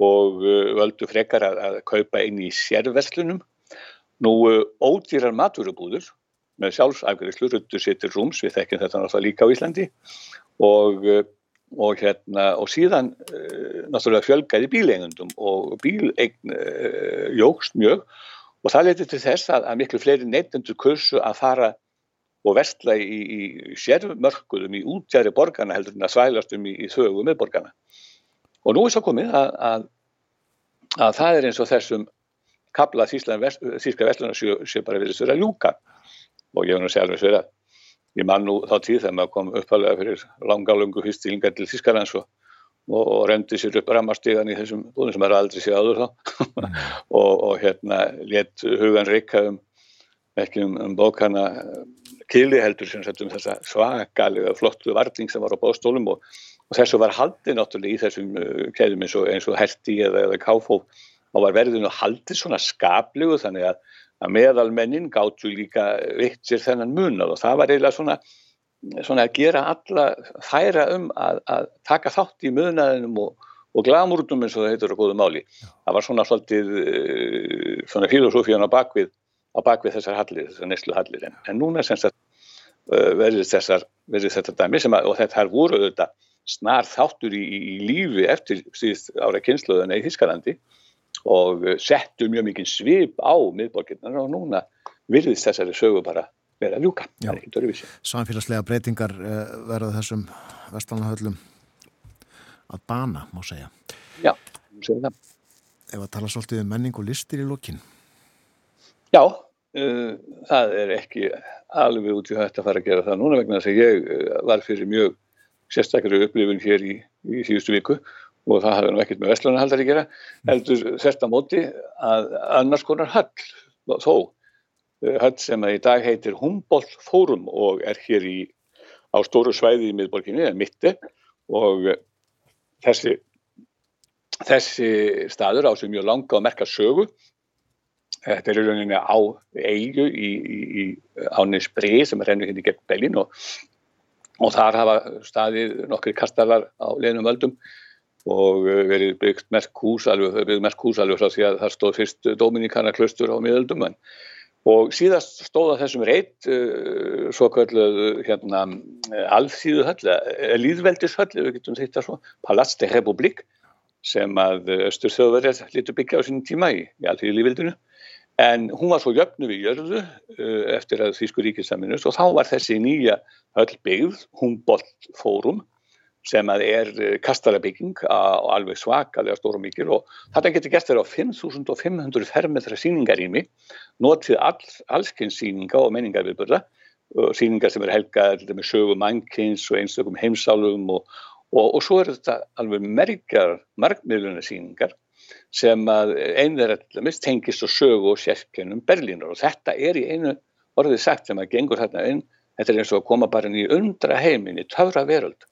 og völdu frekar að, að kaupa inn í sérverslunum. Nú ódýrar maturubúður með sjálfsafgriðslu, ruttur sittir rúms, við þekkjum þetta náttúrulega líka á Íslandi og, og, hérna, og síðan uh, náttúrulega fjölgaði bíleigundum og bíleign uh, jógst mjög og það leti til þess að, að miklu fleiri neytendur kursu að fara og vestla í, í sérmörkuðum í útjæri borgarna heldur en að svælast um í, í þögu með borgarna. Og nú er svo komið að, að, að það er eins og þessum kabla þýska vestlunar sé bara verið sér að ljúka og ég hef nú alveg sér að ég man nú þá tíð þegar maður kom uppalega fyrir langalöngu fyrstílingar til Þískarlands og, og, og remdi sér upp ramarstígan í þessum búðum sem er aldrei séð áður þá. Mm. *laughs* og, og hérna létt hugan reyka um ekki um, um bókana kili heldur sem sett um þessa svakalega flottu varning sem var á bóstólum og þessu var haldið náttúrulega í þessum uh, keðum eins og, og herti eða, eða káfó og var verðinu haldið svona skaplegu þannig að að meðalmennin gáttu líka vitt sér þennan munal og það var eiginlega svona, svona að gera alla þæra um að, að taka þátt í munaðinum og, og glamúrnum eins og það heitur á góðu máli. Það var svona svolítið eh, svona filosófían á bakvið, á bakvið þessar hallir, þessar neslu hallir en, en núna semst að uh, verður þessar, verður þetta dæmi sem að, og þetta er voruð þetta snar þáttur í, í lífi eftir síðust ára kynsluðana í Þískalandi og eh, settu mjög mikið svip á miðborginnar og núna virðist þessari sögu bara vera að ljúka. Samfélagslega breytingar uh, verða þessum vestalannahöllum að bana, má segja. Já, segja það. Ef að tala svolítið um menning og listir í lókin. Já, uh, það er ekki alveg út í þetta að fara að gera það núna vegna þess að ég var fyrir mjög sérstaklega upplifun hér í, í síðustu viku og það hafði nú ekkert með vestlunarhaldar að gera heldur þetta móti að annars konar höll þó eh, höll sem að í dag heitir Humboldt Forum og er hér í, á stóru svæði í miðborginni, eða mitti og þessi þessi staður á sem mjög langa og merka sögu. Þetta er í rauninni á eigu í, í, í áni sprið sem er henni hindi gegn Bellin og, og þar hafa staðið nokkri kastalar á leðnum völdum og eh, verið byggt merk hús alveg, því að það stóð fyrst Dominíkana klustur á miðöldum og síðast stóða þessum reitt uh, svo kalluð hérna alþýðuhöll, líðveldishöll við getum þetta svo, Palats de Republik sem að Östur þjóðverðar lítur byggja á sínum tíma í, í alþýðu líðveldinu en hún var svo jöfnu við jörðu uh, eftir að Þýskur ríkisaminust og þá var þessi nýja höll byggð, Humboldt Fórum sem að er eh, kastarabygging á alveg svakalega stóru mikil og þetta getur gert þeirra á 5500 fermetra síningarými notið all, allskynns síninga og menningarviðbörða síningar sem er helgað með sögu mannkynns og einstökum heimsálum og, og, og svo er þetta alveg merkjar markmiðluna síningar sem að einður tengist og sögu og sérkennum Berlínar og þetta er í einu orðið sagt sem að gengur þarna inn. Þetta er eins og að koma bara inn í undra heimin í töfra veröld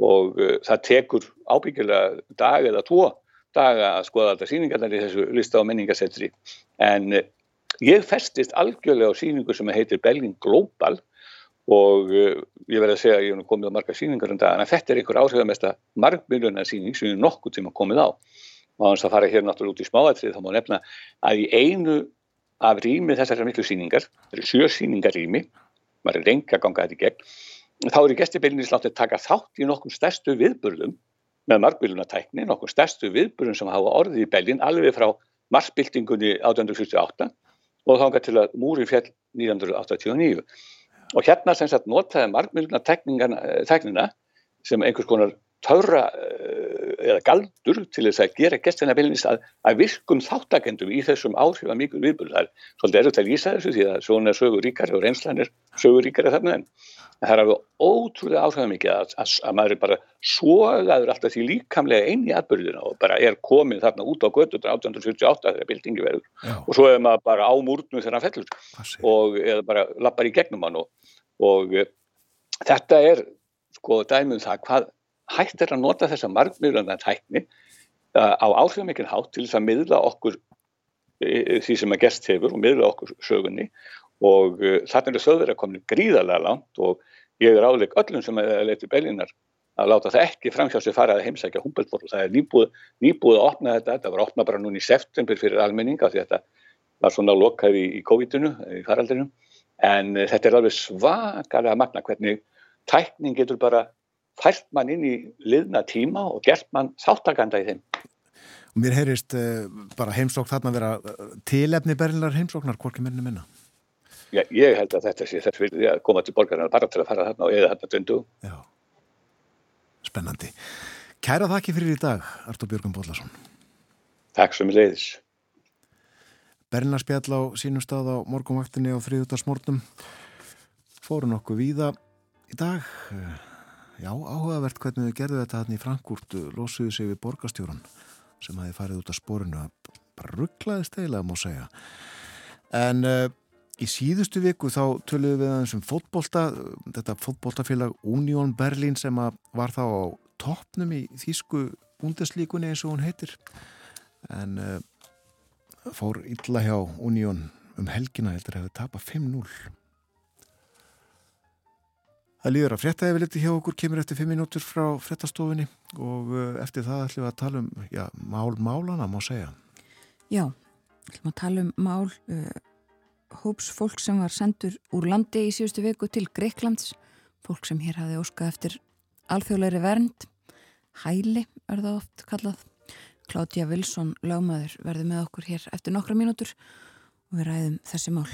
og uh, það tekur ábyggilega dag eða tvo daga að skoða alltaf síningarnar í þessu lista á menningasetri en uh, ég festist algjörlega á síningu sem heitir Belgin Global. Og uh, ég verði að segja að ég hef komið á marga síningar um dagana, þetta er einhver áhrifamesta margmiljöna síning sem ég nokkuð tíma komið á. Og þannig að fara hér náttúrulega út í smáatrið þá má nefna að í einu af rými þessar miklu síningar, það eru sjö síningar rými maður er reyngi að ganga þetta í gegn þá eru gestibeilinni sláttið taka þátt í nokkur stærstu viðburðum með margbílunatækni, nokkur stærstu viðburðum sem hafa orðið í Belgin alveg frá marsbyltingunni 1878 og þángar til að múri fjall 1989 og hérna sem sagt notaði margmjöluna teknina sem einhvers konar törra eh, eða galdur til þess að gera gestina beilinist að, að virkum þáttakendum í þessum áhrif að mikil viðbúr. Það er svolítið erfitt að lýsa þessu því að svona sögur ríkari og reynslan er sögur ríkari þarna en það er alveg ótrúlega áhrifða mikið að, að, að maður er bara svogaður alltaf því líkamlega inn í atbyrðina og bara er komin þarna út á göttur 1878 þegar bildingi verður Já. og svo er maður bara á múrnu þegar hann fellur og eða bara lappar í gegnum hann og, og e, þetta er sko dæmið um það hvað hægt er að nota þessa margmiðlanda tækni uh, á áhrifamikinn hátt til þess að miðla okkur uh, því sem að gest hefur og miðla okkur sögunni og uh, þarna eru þauður að koma gríðarlega langt og ég er áleik öllum sem er leitið beilinar að láta það ekki framhjá sig fara að heimsækja Humboldt það er nýbúið, nýbúið að opna þetta þetta var opna bara núni í september fyrir almenninga því þetta var svona lokkaði í, í COVID-inu, í faraldinu en þetta er alveg svakalega magna hvernig tækning getur bara fært mann inn í liðna tíma og gert mann þáttakanda í þeim. Og mér heyrist uh, bara heimsókn þarna að vera uh, tilefni berlinar heimsóknar, hvorki menni minna? Já, ég held að þetta sé þess því að koma til borgarna bara til að fara þarna og eða þarna döndu. Já, spennandi. Kæra þakki fyrir í dag, Artur Björgum Bóllarsson. Takk sem leiðis. Berlinar spjall á sínum stað á morgumvaktinni á þriðutarsmórnum. Fóru nokkuð víða í dag. Já, áhugavert hvernig þau gerðu þetta hann í Frankúrt, losuðu sig við borgastjóran sem hafi farið út af spórinu að rugglaði steilega, má segja. En uh, í síðustu viku þá töluðum við aðeins um fótbolta, þetta fótboltafélag Union Berlin sem var þá á toppnum í Þísku búndeslíkunni eins og hún heitir. En uh, fór illa hjá Union um helgina heldur hefði tapað 5-0. Það líður að frétta yfir liti hjá okkur, kemur eftir 5 minútur frá fréttastofinni og uh, eftir það ætlum við að tala um já, mál málana, má segja. Já, ætlum að tala um mál uh, hóps fólk sem var sendur úr landi í síðustu viku til Greiklands, fólk sem hér hafi óskað eftir alþjóðleiri vernd, hæli er það oft kallað. Klátja Vilsson, lögmaður, verður með okkur hér eftir nokkra mínútur og við ræðum þessi mál.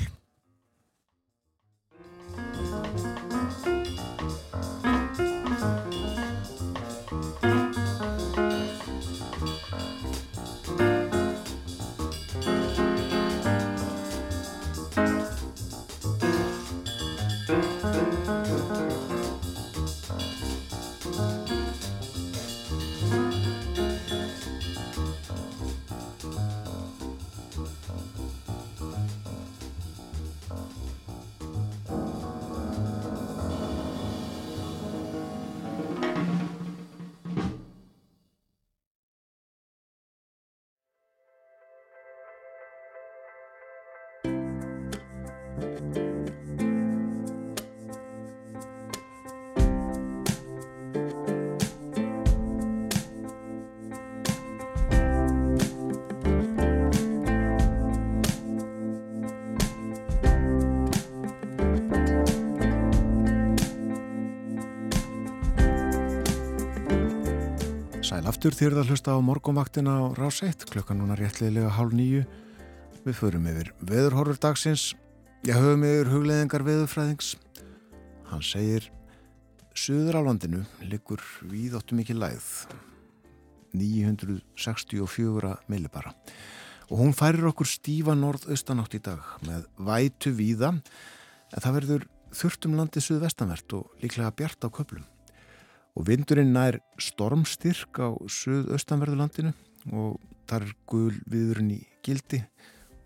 Aftur þýrða að hlusta á morgumvaktina á rás 1 klukkan núna réttliðilega hálf nýju við förum yfir veðurhorfur dagsins. Ég höfum yfir hugleðingar veðurfræðings. Hann segir Suður á landinu liggur við óttu mikið læð 964 millibara. Og hún færir okkur stífa norð-austanátt í dag með vætu víða en það verður þurftum landið suðvestanvert og líklega bjart á köplum og vindurinn nær stormstyrk á suðaustanverðulandinu og þar er gul viðurinn í gildi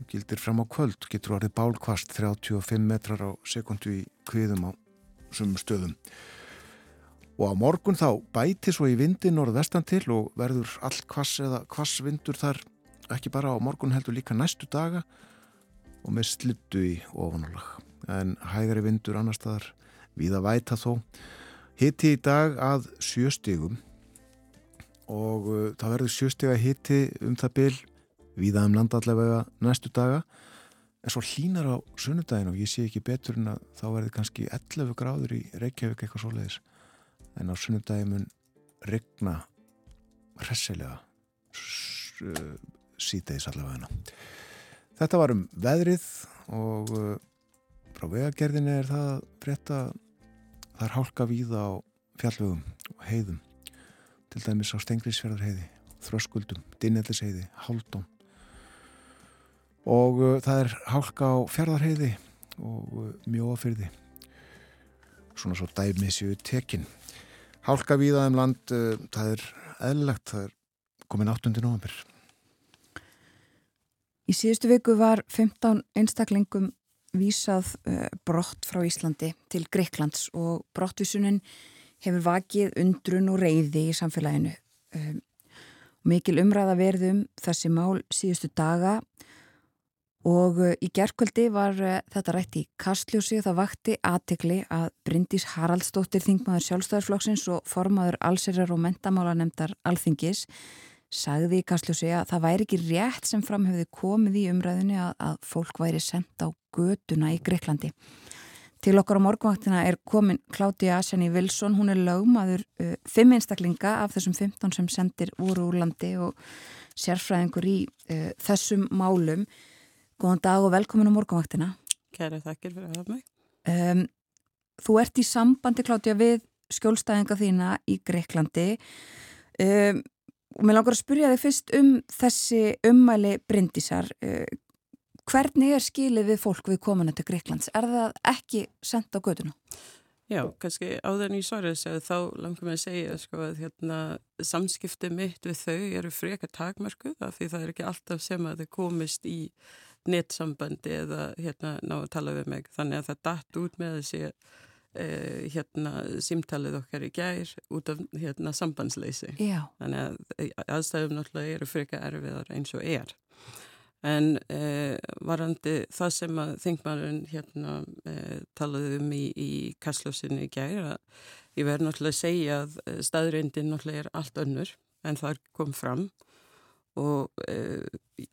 og gildir fram á kvöld. Getur orðið bálkvast 35 metrar á sekundu í kviðum á sumum stöðum. Og á morgun þá bæti svo í vindi norðvestan til og verður all kvass eða kvassvindur þar. Ekki bara á morgun heldur líka næstu daga og með slittu í ofanálag. En hægari vindur annar staðar við að væta þó Hitti í dag að sjöstegum og uh, það verður sjöstega hitti um það byl viða um landallega næstu daga en svo hlínar á sunnudagin og ég sé ekki betur en að þá verður kannski 11 gráður í Reykjavík eitthvað svoleiðis en á sunnudagin mun regna hressilega síteis allavega. Þetta var um veðrið og uh, frá vegagerðinni er það frétta það er hálka víða á fjallvögum og heiðum til dæmis á Stengriðsfjörðarheiði Þröskuldum, Dinnelisheiði, Haldón og uh, það er hálka á fjörðarheiði og uh, mjóafyrði svona svo dæmið séu tekin. Hálka víða um land uh, það er eðlilegt, það er komin 8. november Í síðustu viku var 15 einstaklingum vísað uh, brott frá Íslandi til Greiklands og brottvísunin hefur vakið undrun og reyði í samfélaginu. Um, mikil umræða verðum þessi mál síðustu daga og uh, í gerðkvöldi var uh, þetta rætt í Kastljósi og það vakti aðtegli að Bryndís Haraldsdóttir þingmaður sjálfstæðarflokksins og formaður allserjar og mentamálanemdar alþingis sagði í Kastljósi að það væri ekki rétt sem fram hefði komið í umræðinu að, að fólk væri sendt á göduna í Greiklandi. Til okkar á morgunvaktina er komin Kláttið Asjani Vilsson, hún er lögmaður uh, fimm einstaklinga af þessum 15 sem sendir úr úr landi og sérfræðingur í uh, þessum málum. Góðan dag og velkomin á morgunvaktina. Kæra þakkir fyrir að hafa mig. Um, þú ert í sambandi Kláttið við skjólstæðinga þína í Greiklandi. Um, og mér langar að spyrja þig fyrst um þessi ummæli Bryndísar uh, hvernig er skilið við fólk við komuna til Greiklands? Er það ekki sendt á göduna? Já, kannski áður en í svarið segðu þá langar mér að segja sko að hérna, samskipti mitt við þau eru frekar takmarkuð af því það er ekki alltaf sem að þau komist í nettsambandi eða hérna ná að tala við mig þannig að það datt út með þessi Uh, hérna símtalið okkar í gær út af hérna sambandsleysi. Já. þannig að eh, aðstæðum náttúrulega eru frika erfiðar eins og er. En uh, varandi það sem að þingmarinn hérna uh, talaði um í, í kastljósinu í gær að ég verði náttúrulega að segja að staðrindin náttúrulega er allt önnur en það kom fram. Og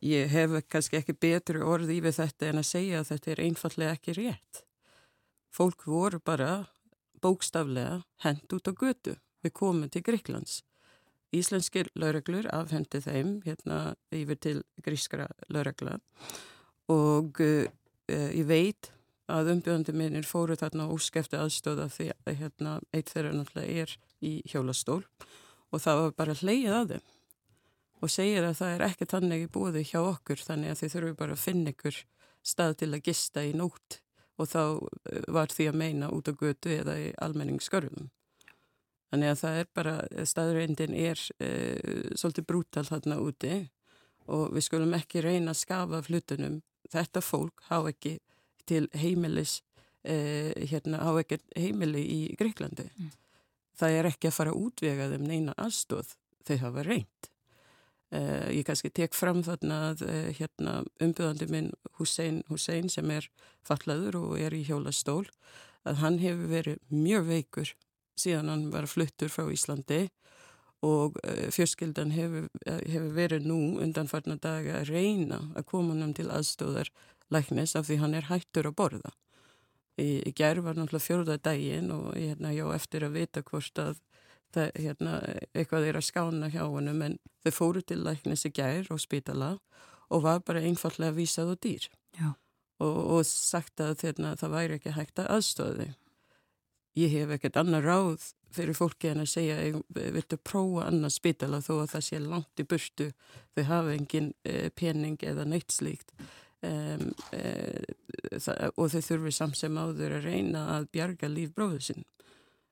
ég hef kannski ekki betri orði við þetta en að segja að þetta er einfallega ekki rétt fólk voru bara bókstaflega hend út á götu. Við komum til Gríklands. Íslenskir laureglur afhendi þeim hérna yfir til grískra lauregla og uh, ég veit að umbjöðandi minnir fóru þarna óskefti aðstóða því að hérna eitt þeirra náttúrulega er í hjólastól. Og það var bara hleyið að þeim. Og segir að það er ekki þannig í búði hjá okkur þannig að þið þurfum bara að finna ykkur stað til að gista í nótt og þá eh, var því að meina út á götu eða í almenningsskörðum. Þannig að það er bara, staðurindin er e, svolítið brútal þarna úti og við skulum ekki reyna að skafa flutunum. Þetta fólk há ekki til heimilis, e, hérna há ekki heimili í Greiklandi. Mm. Það er ekki að fara að útvega þeim neina aðstóð, þau hafa reynd. Uh, ég kannski tek fram þarna að uh, hérna, umbyrðandi minn Hussein Hussein sem er fallaður og er í hjólastól að hann hefur verið mjög veikur síðan hann var fluttur frá Íslandi og uh, fjörskildan hefur, hefur verið nú undan farna daga að reyna að koma hann til aðstóðar læknis af því hann er hættur að borða. Í, í gerð var náttúrulega fjörða daginn og hérna, já, eftir að vita hvort að það, hérna, eitthvað er að skána hjá honum en þau fóru til læknis í gær og spítala og var bara einfallega vísað á dýr. Og, og sagt að hérna, það væri ekki hægt að aðstöði ég hef ekkert annar ráð fyrir fólki en að segja viltu prófa annað spítala? Þó að það sé langt í burtu. Þau hafa engin e, pening eða neitt slíkt. Um, e, það, og þau þurfi samt sem áður að reyna að bjarga líf bróðu sinn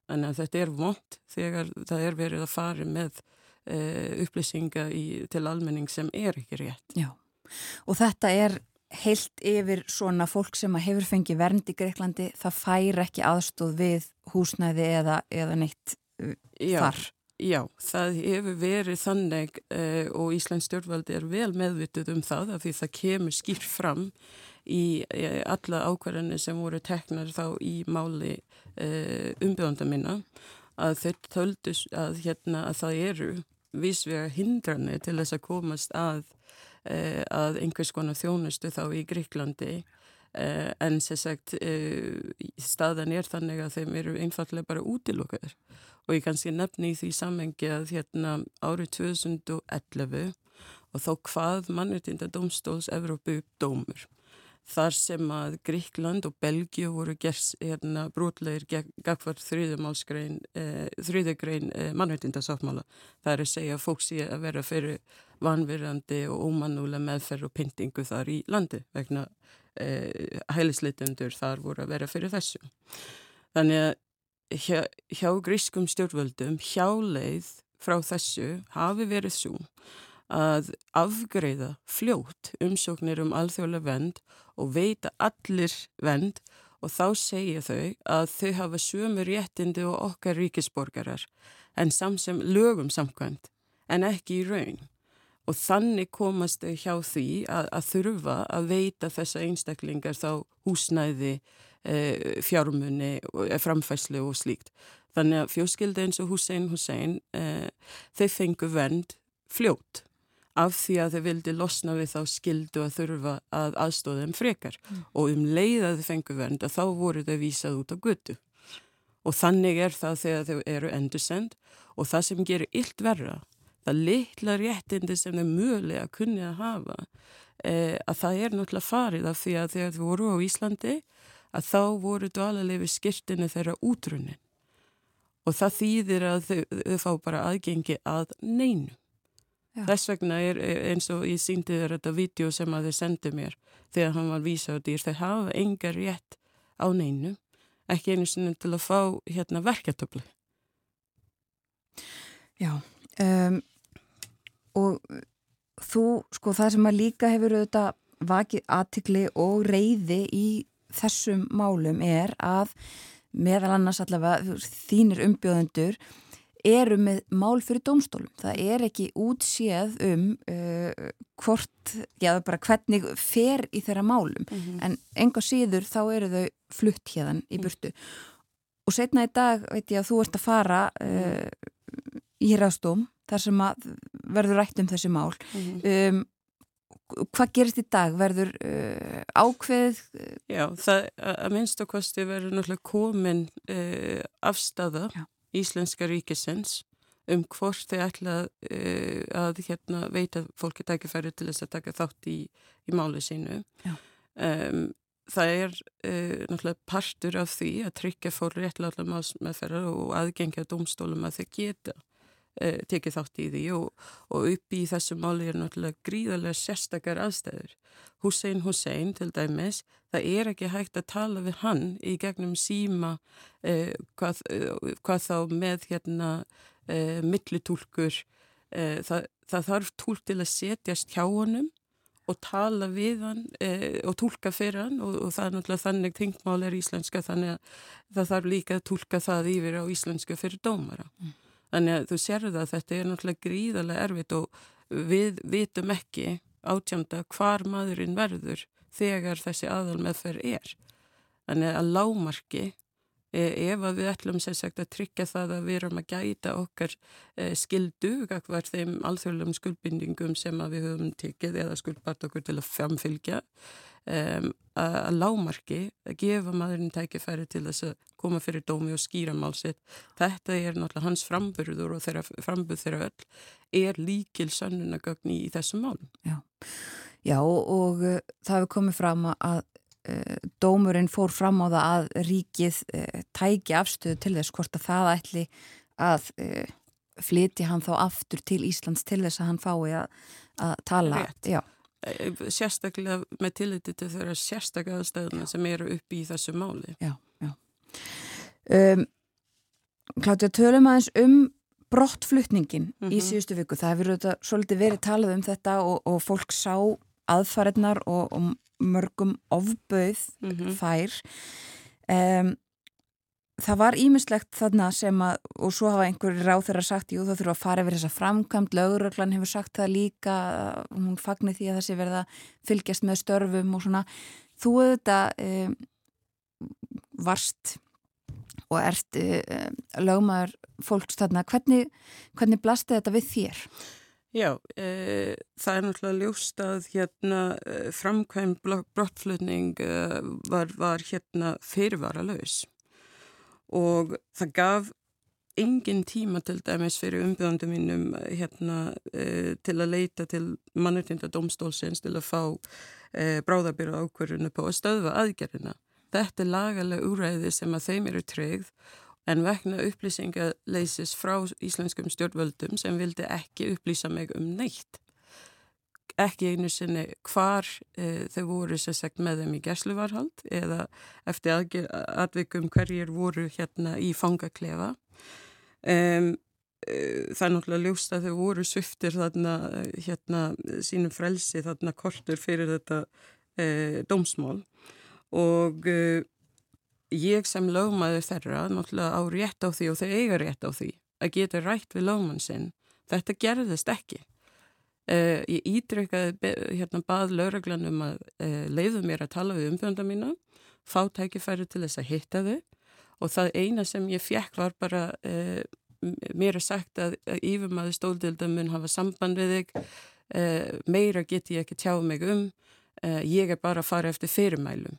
Þannig að þetta er vond þegar það er verið að fara með e, upplýsinga í, til almenning sem er ekki rétt. Já, og þetta er heilt yfir svona fólk sem hefur fengið vernd í Greiklandi, það fær ekki aðstóð við húsnæði eða, eða neitt uh, já, þar. Já, það hefur verið þannig e, og Íslands stjórnvaldi er vel meðvituð um það af því það kemur skýr fram í alla ákvarðanir sem voru teknar þá í máli umbjóðanda minna að þeir töldu að, hérna, að það eru vísvega hindranir til þess að komast að, uh, að einhvers konar þjónustu þá í Gríklandi uh, en sem sagt staðan er þannig að þeim eru einfallega bara útilokkaður og ég kannski nefni í því sammengi að hérna árið 2011 og þá hvað mannreitinda domstóls Evrópu dómur þar sem að Gríkland og Belgíu voru gers hérna, brotlegir gagvar þrýðumálskrein eh, þrýðugrein eh, mannreitindasáttmála það er að segja að fólk sé að vera fyrir vanverandi og ómannulega meðferð og pyntingu þar í landi vegna eh, hælisleitundur þar voru að vera fyrir þessu. Þannig að hjá, hjá grískum stjórnvöldum hjáleið frá þessu hafi verið svo að afgreiða fljótt umsóknir um alþjóðlega vend og veita allir vend og þá segja þau að þau hafa sömu réttindi og okkar ríkisborgarar en samsem lögum samkvæmt en ekki í raun. Og þannig komast þau hjá því að, að þurfa að veita þessa einstaklingar þá húsnæði, e, fjármunni, e, framfæslu og slíkt. Þannig að fjóskildi eins og Hussein Hussein, e, þau fengu vend fljótt af því að þau vildi losna við þá skildu að þurfa að aðstóða þeim frekar. Mm. og um leið að þau fengu vernd að þá voru þau vísað út á guttu og þannig er það þegar þau eru endursend. Og það sem gerir illt verra það litla réttindi sem þau mögulega kunni að hafa eh, að það er náttúrulega farið af því að þegar þau voru á Íslandi að þá voru dvalalegi skirtinu þeirra útrunnin. Og það þýðir að þau, þau fá bara aðgengi að neinu Já. Þess vegna er eins og ég síndi þér þetta vídeo sem að þeir sendi mér þegar hann var vísa á dýr. Þeir hafa engar rétt á neinu, ekki einu sinni til að fá hérna verketöfli. Já, um, og þú, sko það sem að líka hefur auðvitað vakið aðtikli og reyði í þessum málum er að meðal annars allavega þínir umbjóðendur eru með mál fyrir dómstólum. Það er ekki útséð um uh, hvort, já bara hvernig fer í þeirra málum mm -hmm. en enga síður þá eru þau flutt hérðan í mhm. burtu. Mm. Og setna í dag veit ég að þú ert að fara uh, í hérastóm þar sem að verður rætt um þessi mál. Mm -hmm. um, hvað gerist í dag? Verður uh, ákveð? Já, það að minnst okkosti verður náttúrulega komin uh, afstafa Já Íslenska ríkisins um hvort þau ætla uh, að hérna, veita fólki tækifæri til þess að taka þátt í, í máli sínu. Um, það er uh, náttúrulega partur af því að tryggja fólk réttláðlega málsmeðferðar og aðgengja domstólum að þau geta uh, tekið þátt í því og, og upp í þessu máli er náttúrulega gríðarlega sérstakar aðstæður. Hussein Hussein til dæmis, það er ekki hægt að tala við hann í gegnum síma eh, hvað, eh, hvað þá með hérna eh, millitúlkur eh, það, það þarf tólk til að setjast hjá honum og tala við hann eh, og tólka fyrir hann og, og það er náttúrulega þannig þingmál er íslenska þannig að það þarf líka að tólka það yfir á íslenska fyrir dómara mm. Þannig að þú sérðu að þetta er náttúrulega gríðarlega erfitt og við vitum ekki átjönda hvar maðurinn verður þegar þessi aðal meðferð er. Þannig að lámarki e, ef að við ætlum sér sagt að tryggja það að við erum að gæta okkar e, skildu hvar þeim alþjóðlegum skuldbindingum sem við höfum tekið eða skuldbart okkur til að framfylgja um, að, lámarki að gefa maðurinn tækifæri til þess að koma fyrir dómi og skýra málsitt þetta er náttúrulega hans framburður og þeirra framburð þeirra öll er líkil sannunagögn í, þessum málum. Já, Já og, og uh, það hefur komið fram að uh, dómurinn fór fram á það að ríkið uh, tæki afstöðu til þess hvort að það ætli að flyti hann þá aftur til Íslands til þess að hann fái að, að tala. Rétt. Já. Eh, sérstaklega með tilliti til þeirra sérstaklega aðstæðuna sem eru upp í þessu máli. Já, já. Um, Kláttu tölum aðeins um brottflutningin mm -hmm. í mhm. síðustu viku. Það hefur þetta, svolítið verið talað um þetta og, og fólk sá aðfarinnar og, og mörgum ofbauð mm -hmm. þær. Um, það var ímislegt þarna sem að, og svo hafa einhverju ráð þeirra sagt, jú það þurfa að fara yfir þessa framkvæmt, lauröglan hefur sagt það líka, hún fagnir því að það sé verða fylgjast með störfum og svona, þú auðvitað e, varst og ert e, lögmaður fólks þarna, hvernig, hvernig blasti þetta við þér? Já, e, það er náttúrulega ljóst að hérna framkvæmt brottflutning var, var hérna fyrirvara laus og það gaf engin tíma til dæmis fyrir umbjöndum mínum hérna, uh, til að leita til mannreitinda domstólsins til að fá uh, bráðabýra ákverðinu på að stöðva aðgerðina. Þetta er lagalega úræði sem að þeim eru treyð en vegna upplýsingaleysis frá íslenskum stjórnvöldum sem vildi ekki upplýsa mig um neitt ekki einu sinni hvar e, þau voru sér sagt með þeim í gæsluvarhald eða eftir aðvikum hverjir voru hérna í fangaklefa. Um, e, það er náttúrulega ljóst að þau voru sviftir þarna hérna sínum frelsi þarna kortur fyrir þetta e, dómsmál og ég sem lögmaður þeirra náttúrulega á rétt á því og þau eiga rétt á því að geta rætt við lögmann sinn. Þetta gerðist ekki. Uh, ég ídrykkaði hérna bað lauraglanum að uh, leiðu mér að tala við umbjönda mína, fá tækifæri til þess að hitta þau og það eina sem ég fjekk var bara uh, mér að sagt að, að yfirmaði stóldildum mun hafa samband við þig, meira get ég ekki tjá mig um, ég er bara að fara eftir fyrirmælum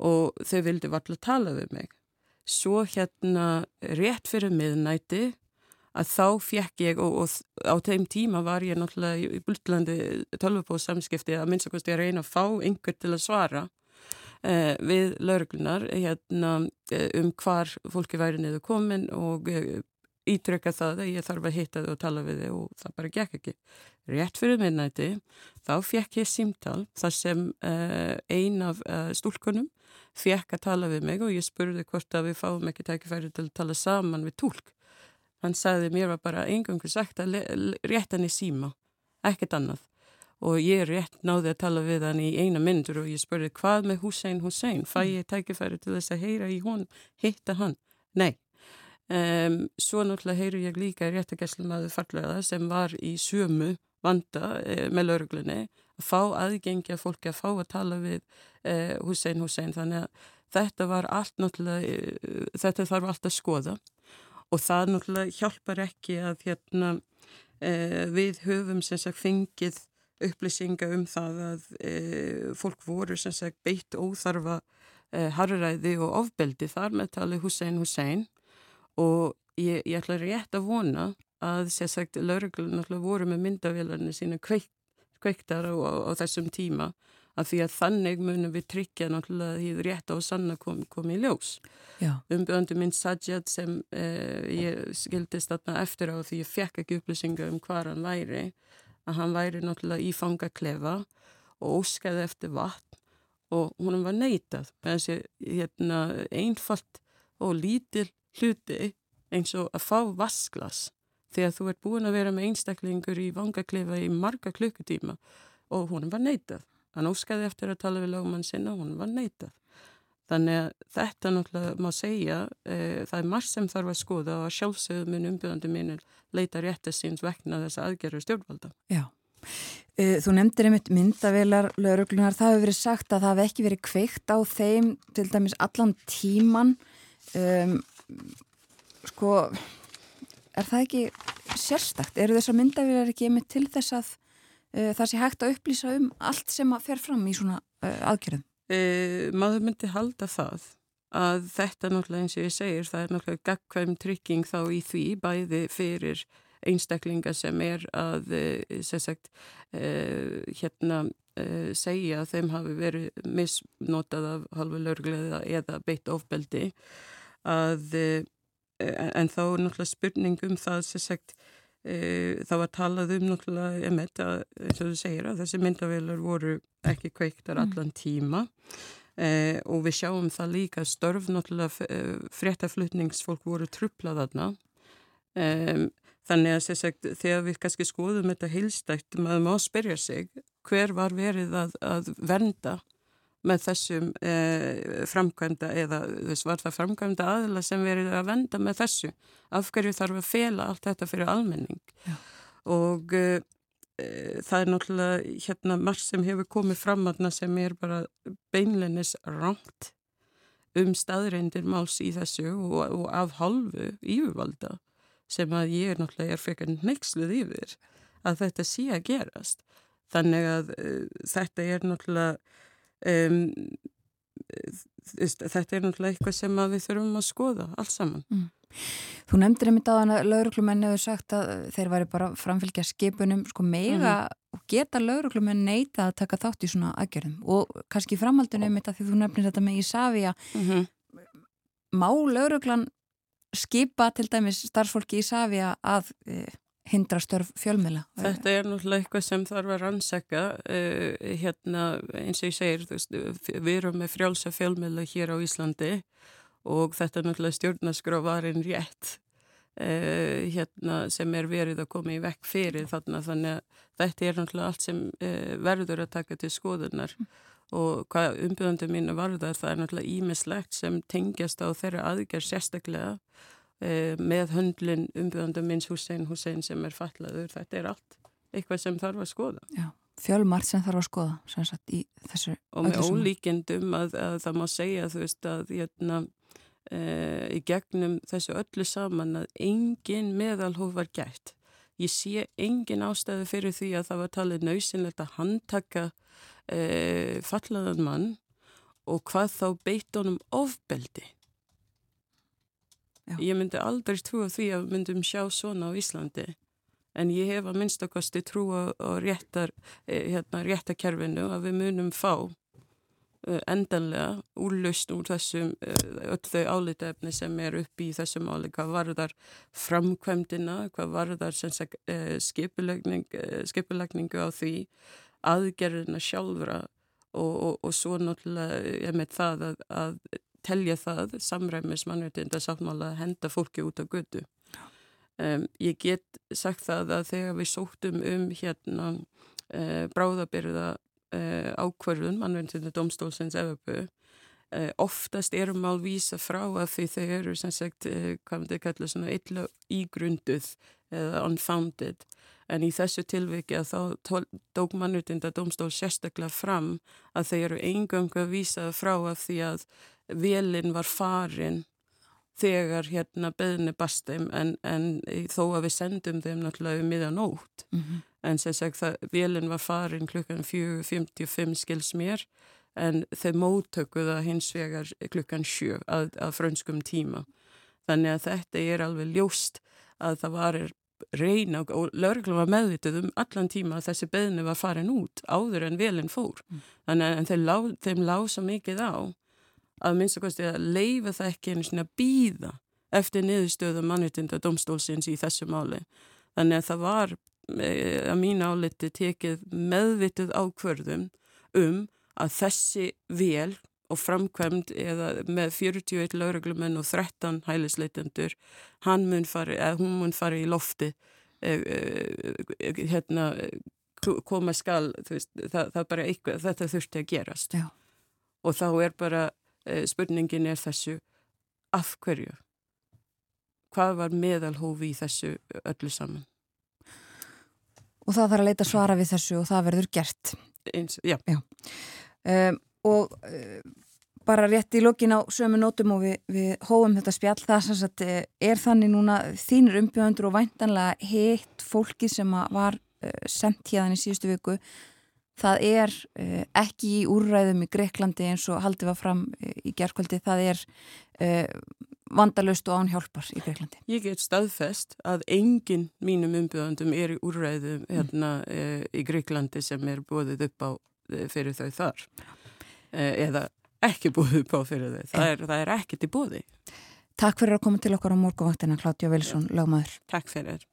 og þau vildi varlega tala við mig. Svo hérna rétt fyrir miðnæti að þá fjekk ég og, og á þeim tíma var ég náttúrulega í blutlandi tölvupóðsamskipti að minnst okkurst ég að reyna að fá einhver til að svara eh, við lauruglunar hérna, eh, um hvar fólki væri niður komin og eh, ítrykka það að ég þarf að hitta þau og tala við þau og það bara gekk ekki. Rétt fyrir minnæti þá fjekk ég símtal þar sem eh, ein af eh, stúlkunum fjekk að tala við mig og ég spurði hvort að við fáum ekki tækifæri til að tala saman við tólk hann sagði mér var bara engangur sagt að rétt hann í síma, ekkert annað. Og ég rétt náði að tala við hann í eina myndur og ég spurði hvað með Hussein Hussein, fæ mm. ég tækifæri til þess að heyra í hún, hitta hann? Nei, um, svo náttúrulega heyru ég líka réttagesslum að farlega sem var í sömu vanda eh, með lauruglunni að fá aðgengja fólki að fá að tala við eh, Hussein Hussein. Þannig að þetta var allt náttúrulega, eh, þetta þarf allt að skoða og það náttúrulega hjálpar ekki að hérna, e, við höfum sagt, fengið upplýsinga um það að e, fólk voru sagt, beitt óþarfa e, harræði og ofbeldi þar með tali Hussein Hussein. Og ég, ég ætla rétt að vona að lauruglun voru með myndavélarni sína kveik, kveiktar á, á, á þessum tíma að því að þannig munum við tryggja náttúrulega því rétt á sanna komið kom í ljós. Umbjöndu minn Sajjad sem eh, ég skildist þarna eftir á því ég fekk ekki upplýsinga um hvað hann væri, að hann væri náttúrulega í fangaklefa og óskaði eftir vatn og húnum var neitað með þessi hérna, einfalt og lítil hluti eins og að fá vasklas því að þú ert búin að vera með einstaklingur í fangaklefa í marga klukkutíma og húnum var neitað. Hann óskaði eftir að tala við lögumann sinna og hún var neitað. Þannig að þetta náttúrulega má segja, e, það er margt sem þarf að skoða og sjálfsögum minn umbyrðandi mínir leita réttið síns vekna þess aðgerður stjórnvalda. Já, e, þú nefndir einmitt myndavilar lauruglunar, það hefur verið sagt að það hefur ekki verið kveikt á þeim til dæmis allan tíman. Um, sko, er það ekki sérstakt? Eru þessar myndavilar ekki einmitt til þess að það sé hægt að upplýsa um allt sem að fer fram í svona uh, aðgerðum? Uh, maður myndi halda það að þetta náttúrulega eins og ég segir það er náttúrulega gagkvæm trygging þá í því bæði fyrir einstaklinga sem er að sagt, hérna segja að þeim hafi verið misnotað af halvu lörglega eða beitt ofbeldi að en þá er náttúrulega spurning um það sem sagt E, það var talað um náttúrulega emitt að, eins og þú segir að þessi myndavelar voru ekki kveiktar mm. allan tíma e, og við sjáum það líka störf náttúrulega e, fréttaflutningsfólk voru truplað þarna e, þannig að sagt, þegar við kannski skoðum þetta heilstækt maður má spyrja sig hver var verið að, að vernda með þessum eh, framkvæmda eða þess var það framkvæmda aðla sem verið að venda með þessu? Af hverju þarf að fela allt þetta fyrir almenning? Já. og eh, það er náttúrulega hérna marg sem hefur komið fram aðna sem er bara beinlennis rámt um staðreindir máls í þessu og, og af halvu yfirvalda sem að ég er náttúrulega er frekar neyksluð yfir að þetta sé að gerast. Þannig að uh, þetta er náttúrulega Um, þetta er náttúrulega eitthvað sem við þurfum að skoða alls saman. Mm. Þú nefndir einmitt á þann að lauruglumenn hefur sagt að þeir væri bara framfylgja skipunum sko mega mm -hmm. og geta lauruglumenn neita að taka þátt í svona aðgerðum og kannski framhaldinu einmitt að því þú nefnir þetta með Ísafja mm -hmm. má lauruglan skipa til dæmis starfsfólki Ísafja að e, hindra störf fjölmila. Þetta er náttúrulega eitthvað sem þarf að rannsaka uh, hérna eins og ég segir veist, við erum með frjálsa fjölmila hér á Íslandi og þetta er náttúrulega stjórnaskrávarinn rétt uh, hérna sem er verið að koma í vekk fyrir þarna þannig að þetta er náttúrulega allt sem uh, verður að taka til skoðunar mm. og hvað umbyrðandi mín var það er náttúrulega ímislegt sem tengjast á þeirra aðgerð sérstaklega Eh, með höndlin umbjöðandum minns Hussein Hussein sem er fallaður, þetta er allt eitthvað sem þarf að skoða. Já, fjölmart sem þarf að skoða, sem sagt í þessu Og með ólíkendum að, að það má segja þú veist að jötna, e, í gegnum þessu öllu saman að engin meðalhóf var gætt. Ég sé engin ástæði fyrir því að það var talið nöysinlegt að handtaka e, fallaðan mann og hvað þá beitt honum ofbeldi Já. Ég myndi aldrei trúa því að við myndum sjá svona á Íslandi en ég hef að minnstakosti trúa á réttar, eh, hérna, réttakerfinu að við munum fá uh, endanlega úrlaust úr þessum uh, öll þau álítefni sem er upp í þessum áli, hvað varðar framkvæmdina, hvað varðar skipulegningu á því aðgerðina sjálfra og, og, og svo náttúrulega ég með það að, að telja það samræmis mannveitinda sáttmála að henda fólki út á götu. Um, ég get sagt það að þegar við sóttum um hérna uh, bráðabyrða uh, ákvarðun mannveitinda domstólsins Evropu uh, oftast erum mál vísa frá að því þau eru sem sagt, hvað maður kalla svona illa ígrunduð eða unfounded en í þessu tilviki að þá tók mannveitinda domstól sérstaklega fram að þau eru engangu að vísa frá að því að velin var farin þegar hérna beðni bastum en, en þó að við sendum þeim náttúrulega um miðan ótt mm -hmm. en sem sagt það velin var farin klukkan 4.55 skils mér en þau móttökuða hins vegar klukkan 7 að, að frönskum tíma þannig að þetta er alveg ljóst að það var reyna og, lögreglum var meðvitið um allan tíma að þessi beðni var farin út áður en velin fór mm. þannig að þeim lág, þeim lág svo mikið á að minnst að leifa það ekki einu svona býða eftir niðurstöðu mannutunda domstólsins í þessu máli. Þannig að það var eh, að mín áliti tekið meðvitið ákverðum um að þessi vel og framkvæmd eða með 41 lauruglumenn og 13 hælisleitendur hann mun fari, eða hún mun fari í lofti e, e, hérna koma skal, veist, það, það bara eitthvað, þetta þurfti að gerast Já. og þá er bara spurningin er þessu af hverju? Hvað var meðalhófi í þessu öllu saman? Og það þarf að leita svara við þessu og það verður gert. Eins, já. já. Um, og um, bara rétt í lokin á sömu nótum og við, við hóum þetta spjall það sem sagt, eh, er þannig núna þínir umbjöðundur og væntanlega heitt fólki sem var uh, sendt hérna í síðustu viku það er uh, ekki í úrræðum í Greiklandi eins og haldið var fram uh, í gerðkvöldi, það er uh, vandalust og ánhjálpar í Greiklandi. Ég get staðfest að enginn mínum umbjöðandum er í úrræðum mm. hérna í Greiklandi sem er búið upp á fyrir þau þar eða ekki búið upp á fyrir þau, það er, það er ekkert í búið. Takk fyrir að koma til okkar á morgunvaktina, Klátja Vilsson, lagmaður. Takk fyrir.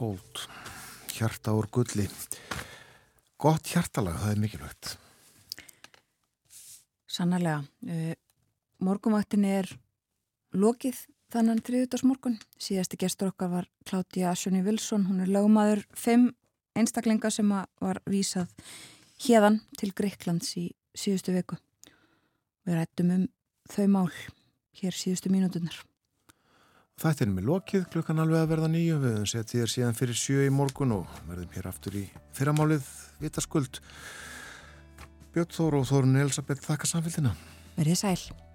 Gold hjarta úr gulli gott hjartalag, það er mikilvægt Sannarlega. Uh, morgunvaktin er lokið þannan þriðutarsmorgun. Síðasti gestur okkar var Kláttía Asjóni Vilsson. Hún er lögmaður fimm einstaklinga sem var vísað hérðan til Greiklands í síðustu viku. Við rættum um þau mál hér síðustu mínútunar. Þetta er með lokið, klukkan alveg að verða nýju við höfum sett þér síðan fyrir sjö í morgun og verðum hér aftur í fyrramálið vitaskuld. Björn Þór og Þórun Elisabeth þakka samfélgina Verðið sæl.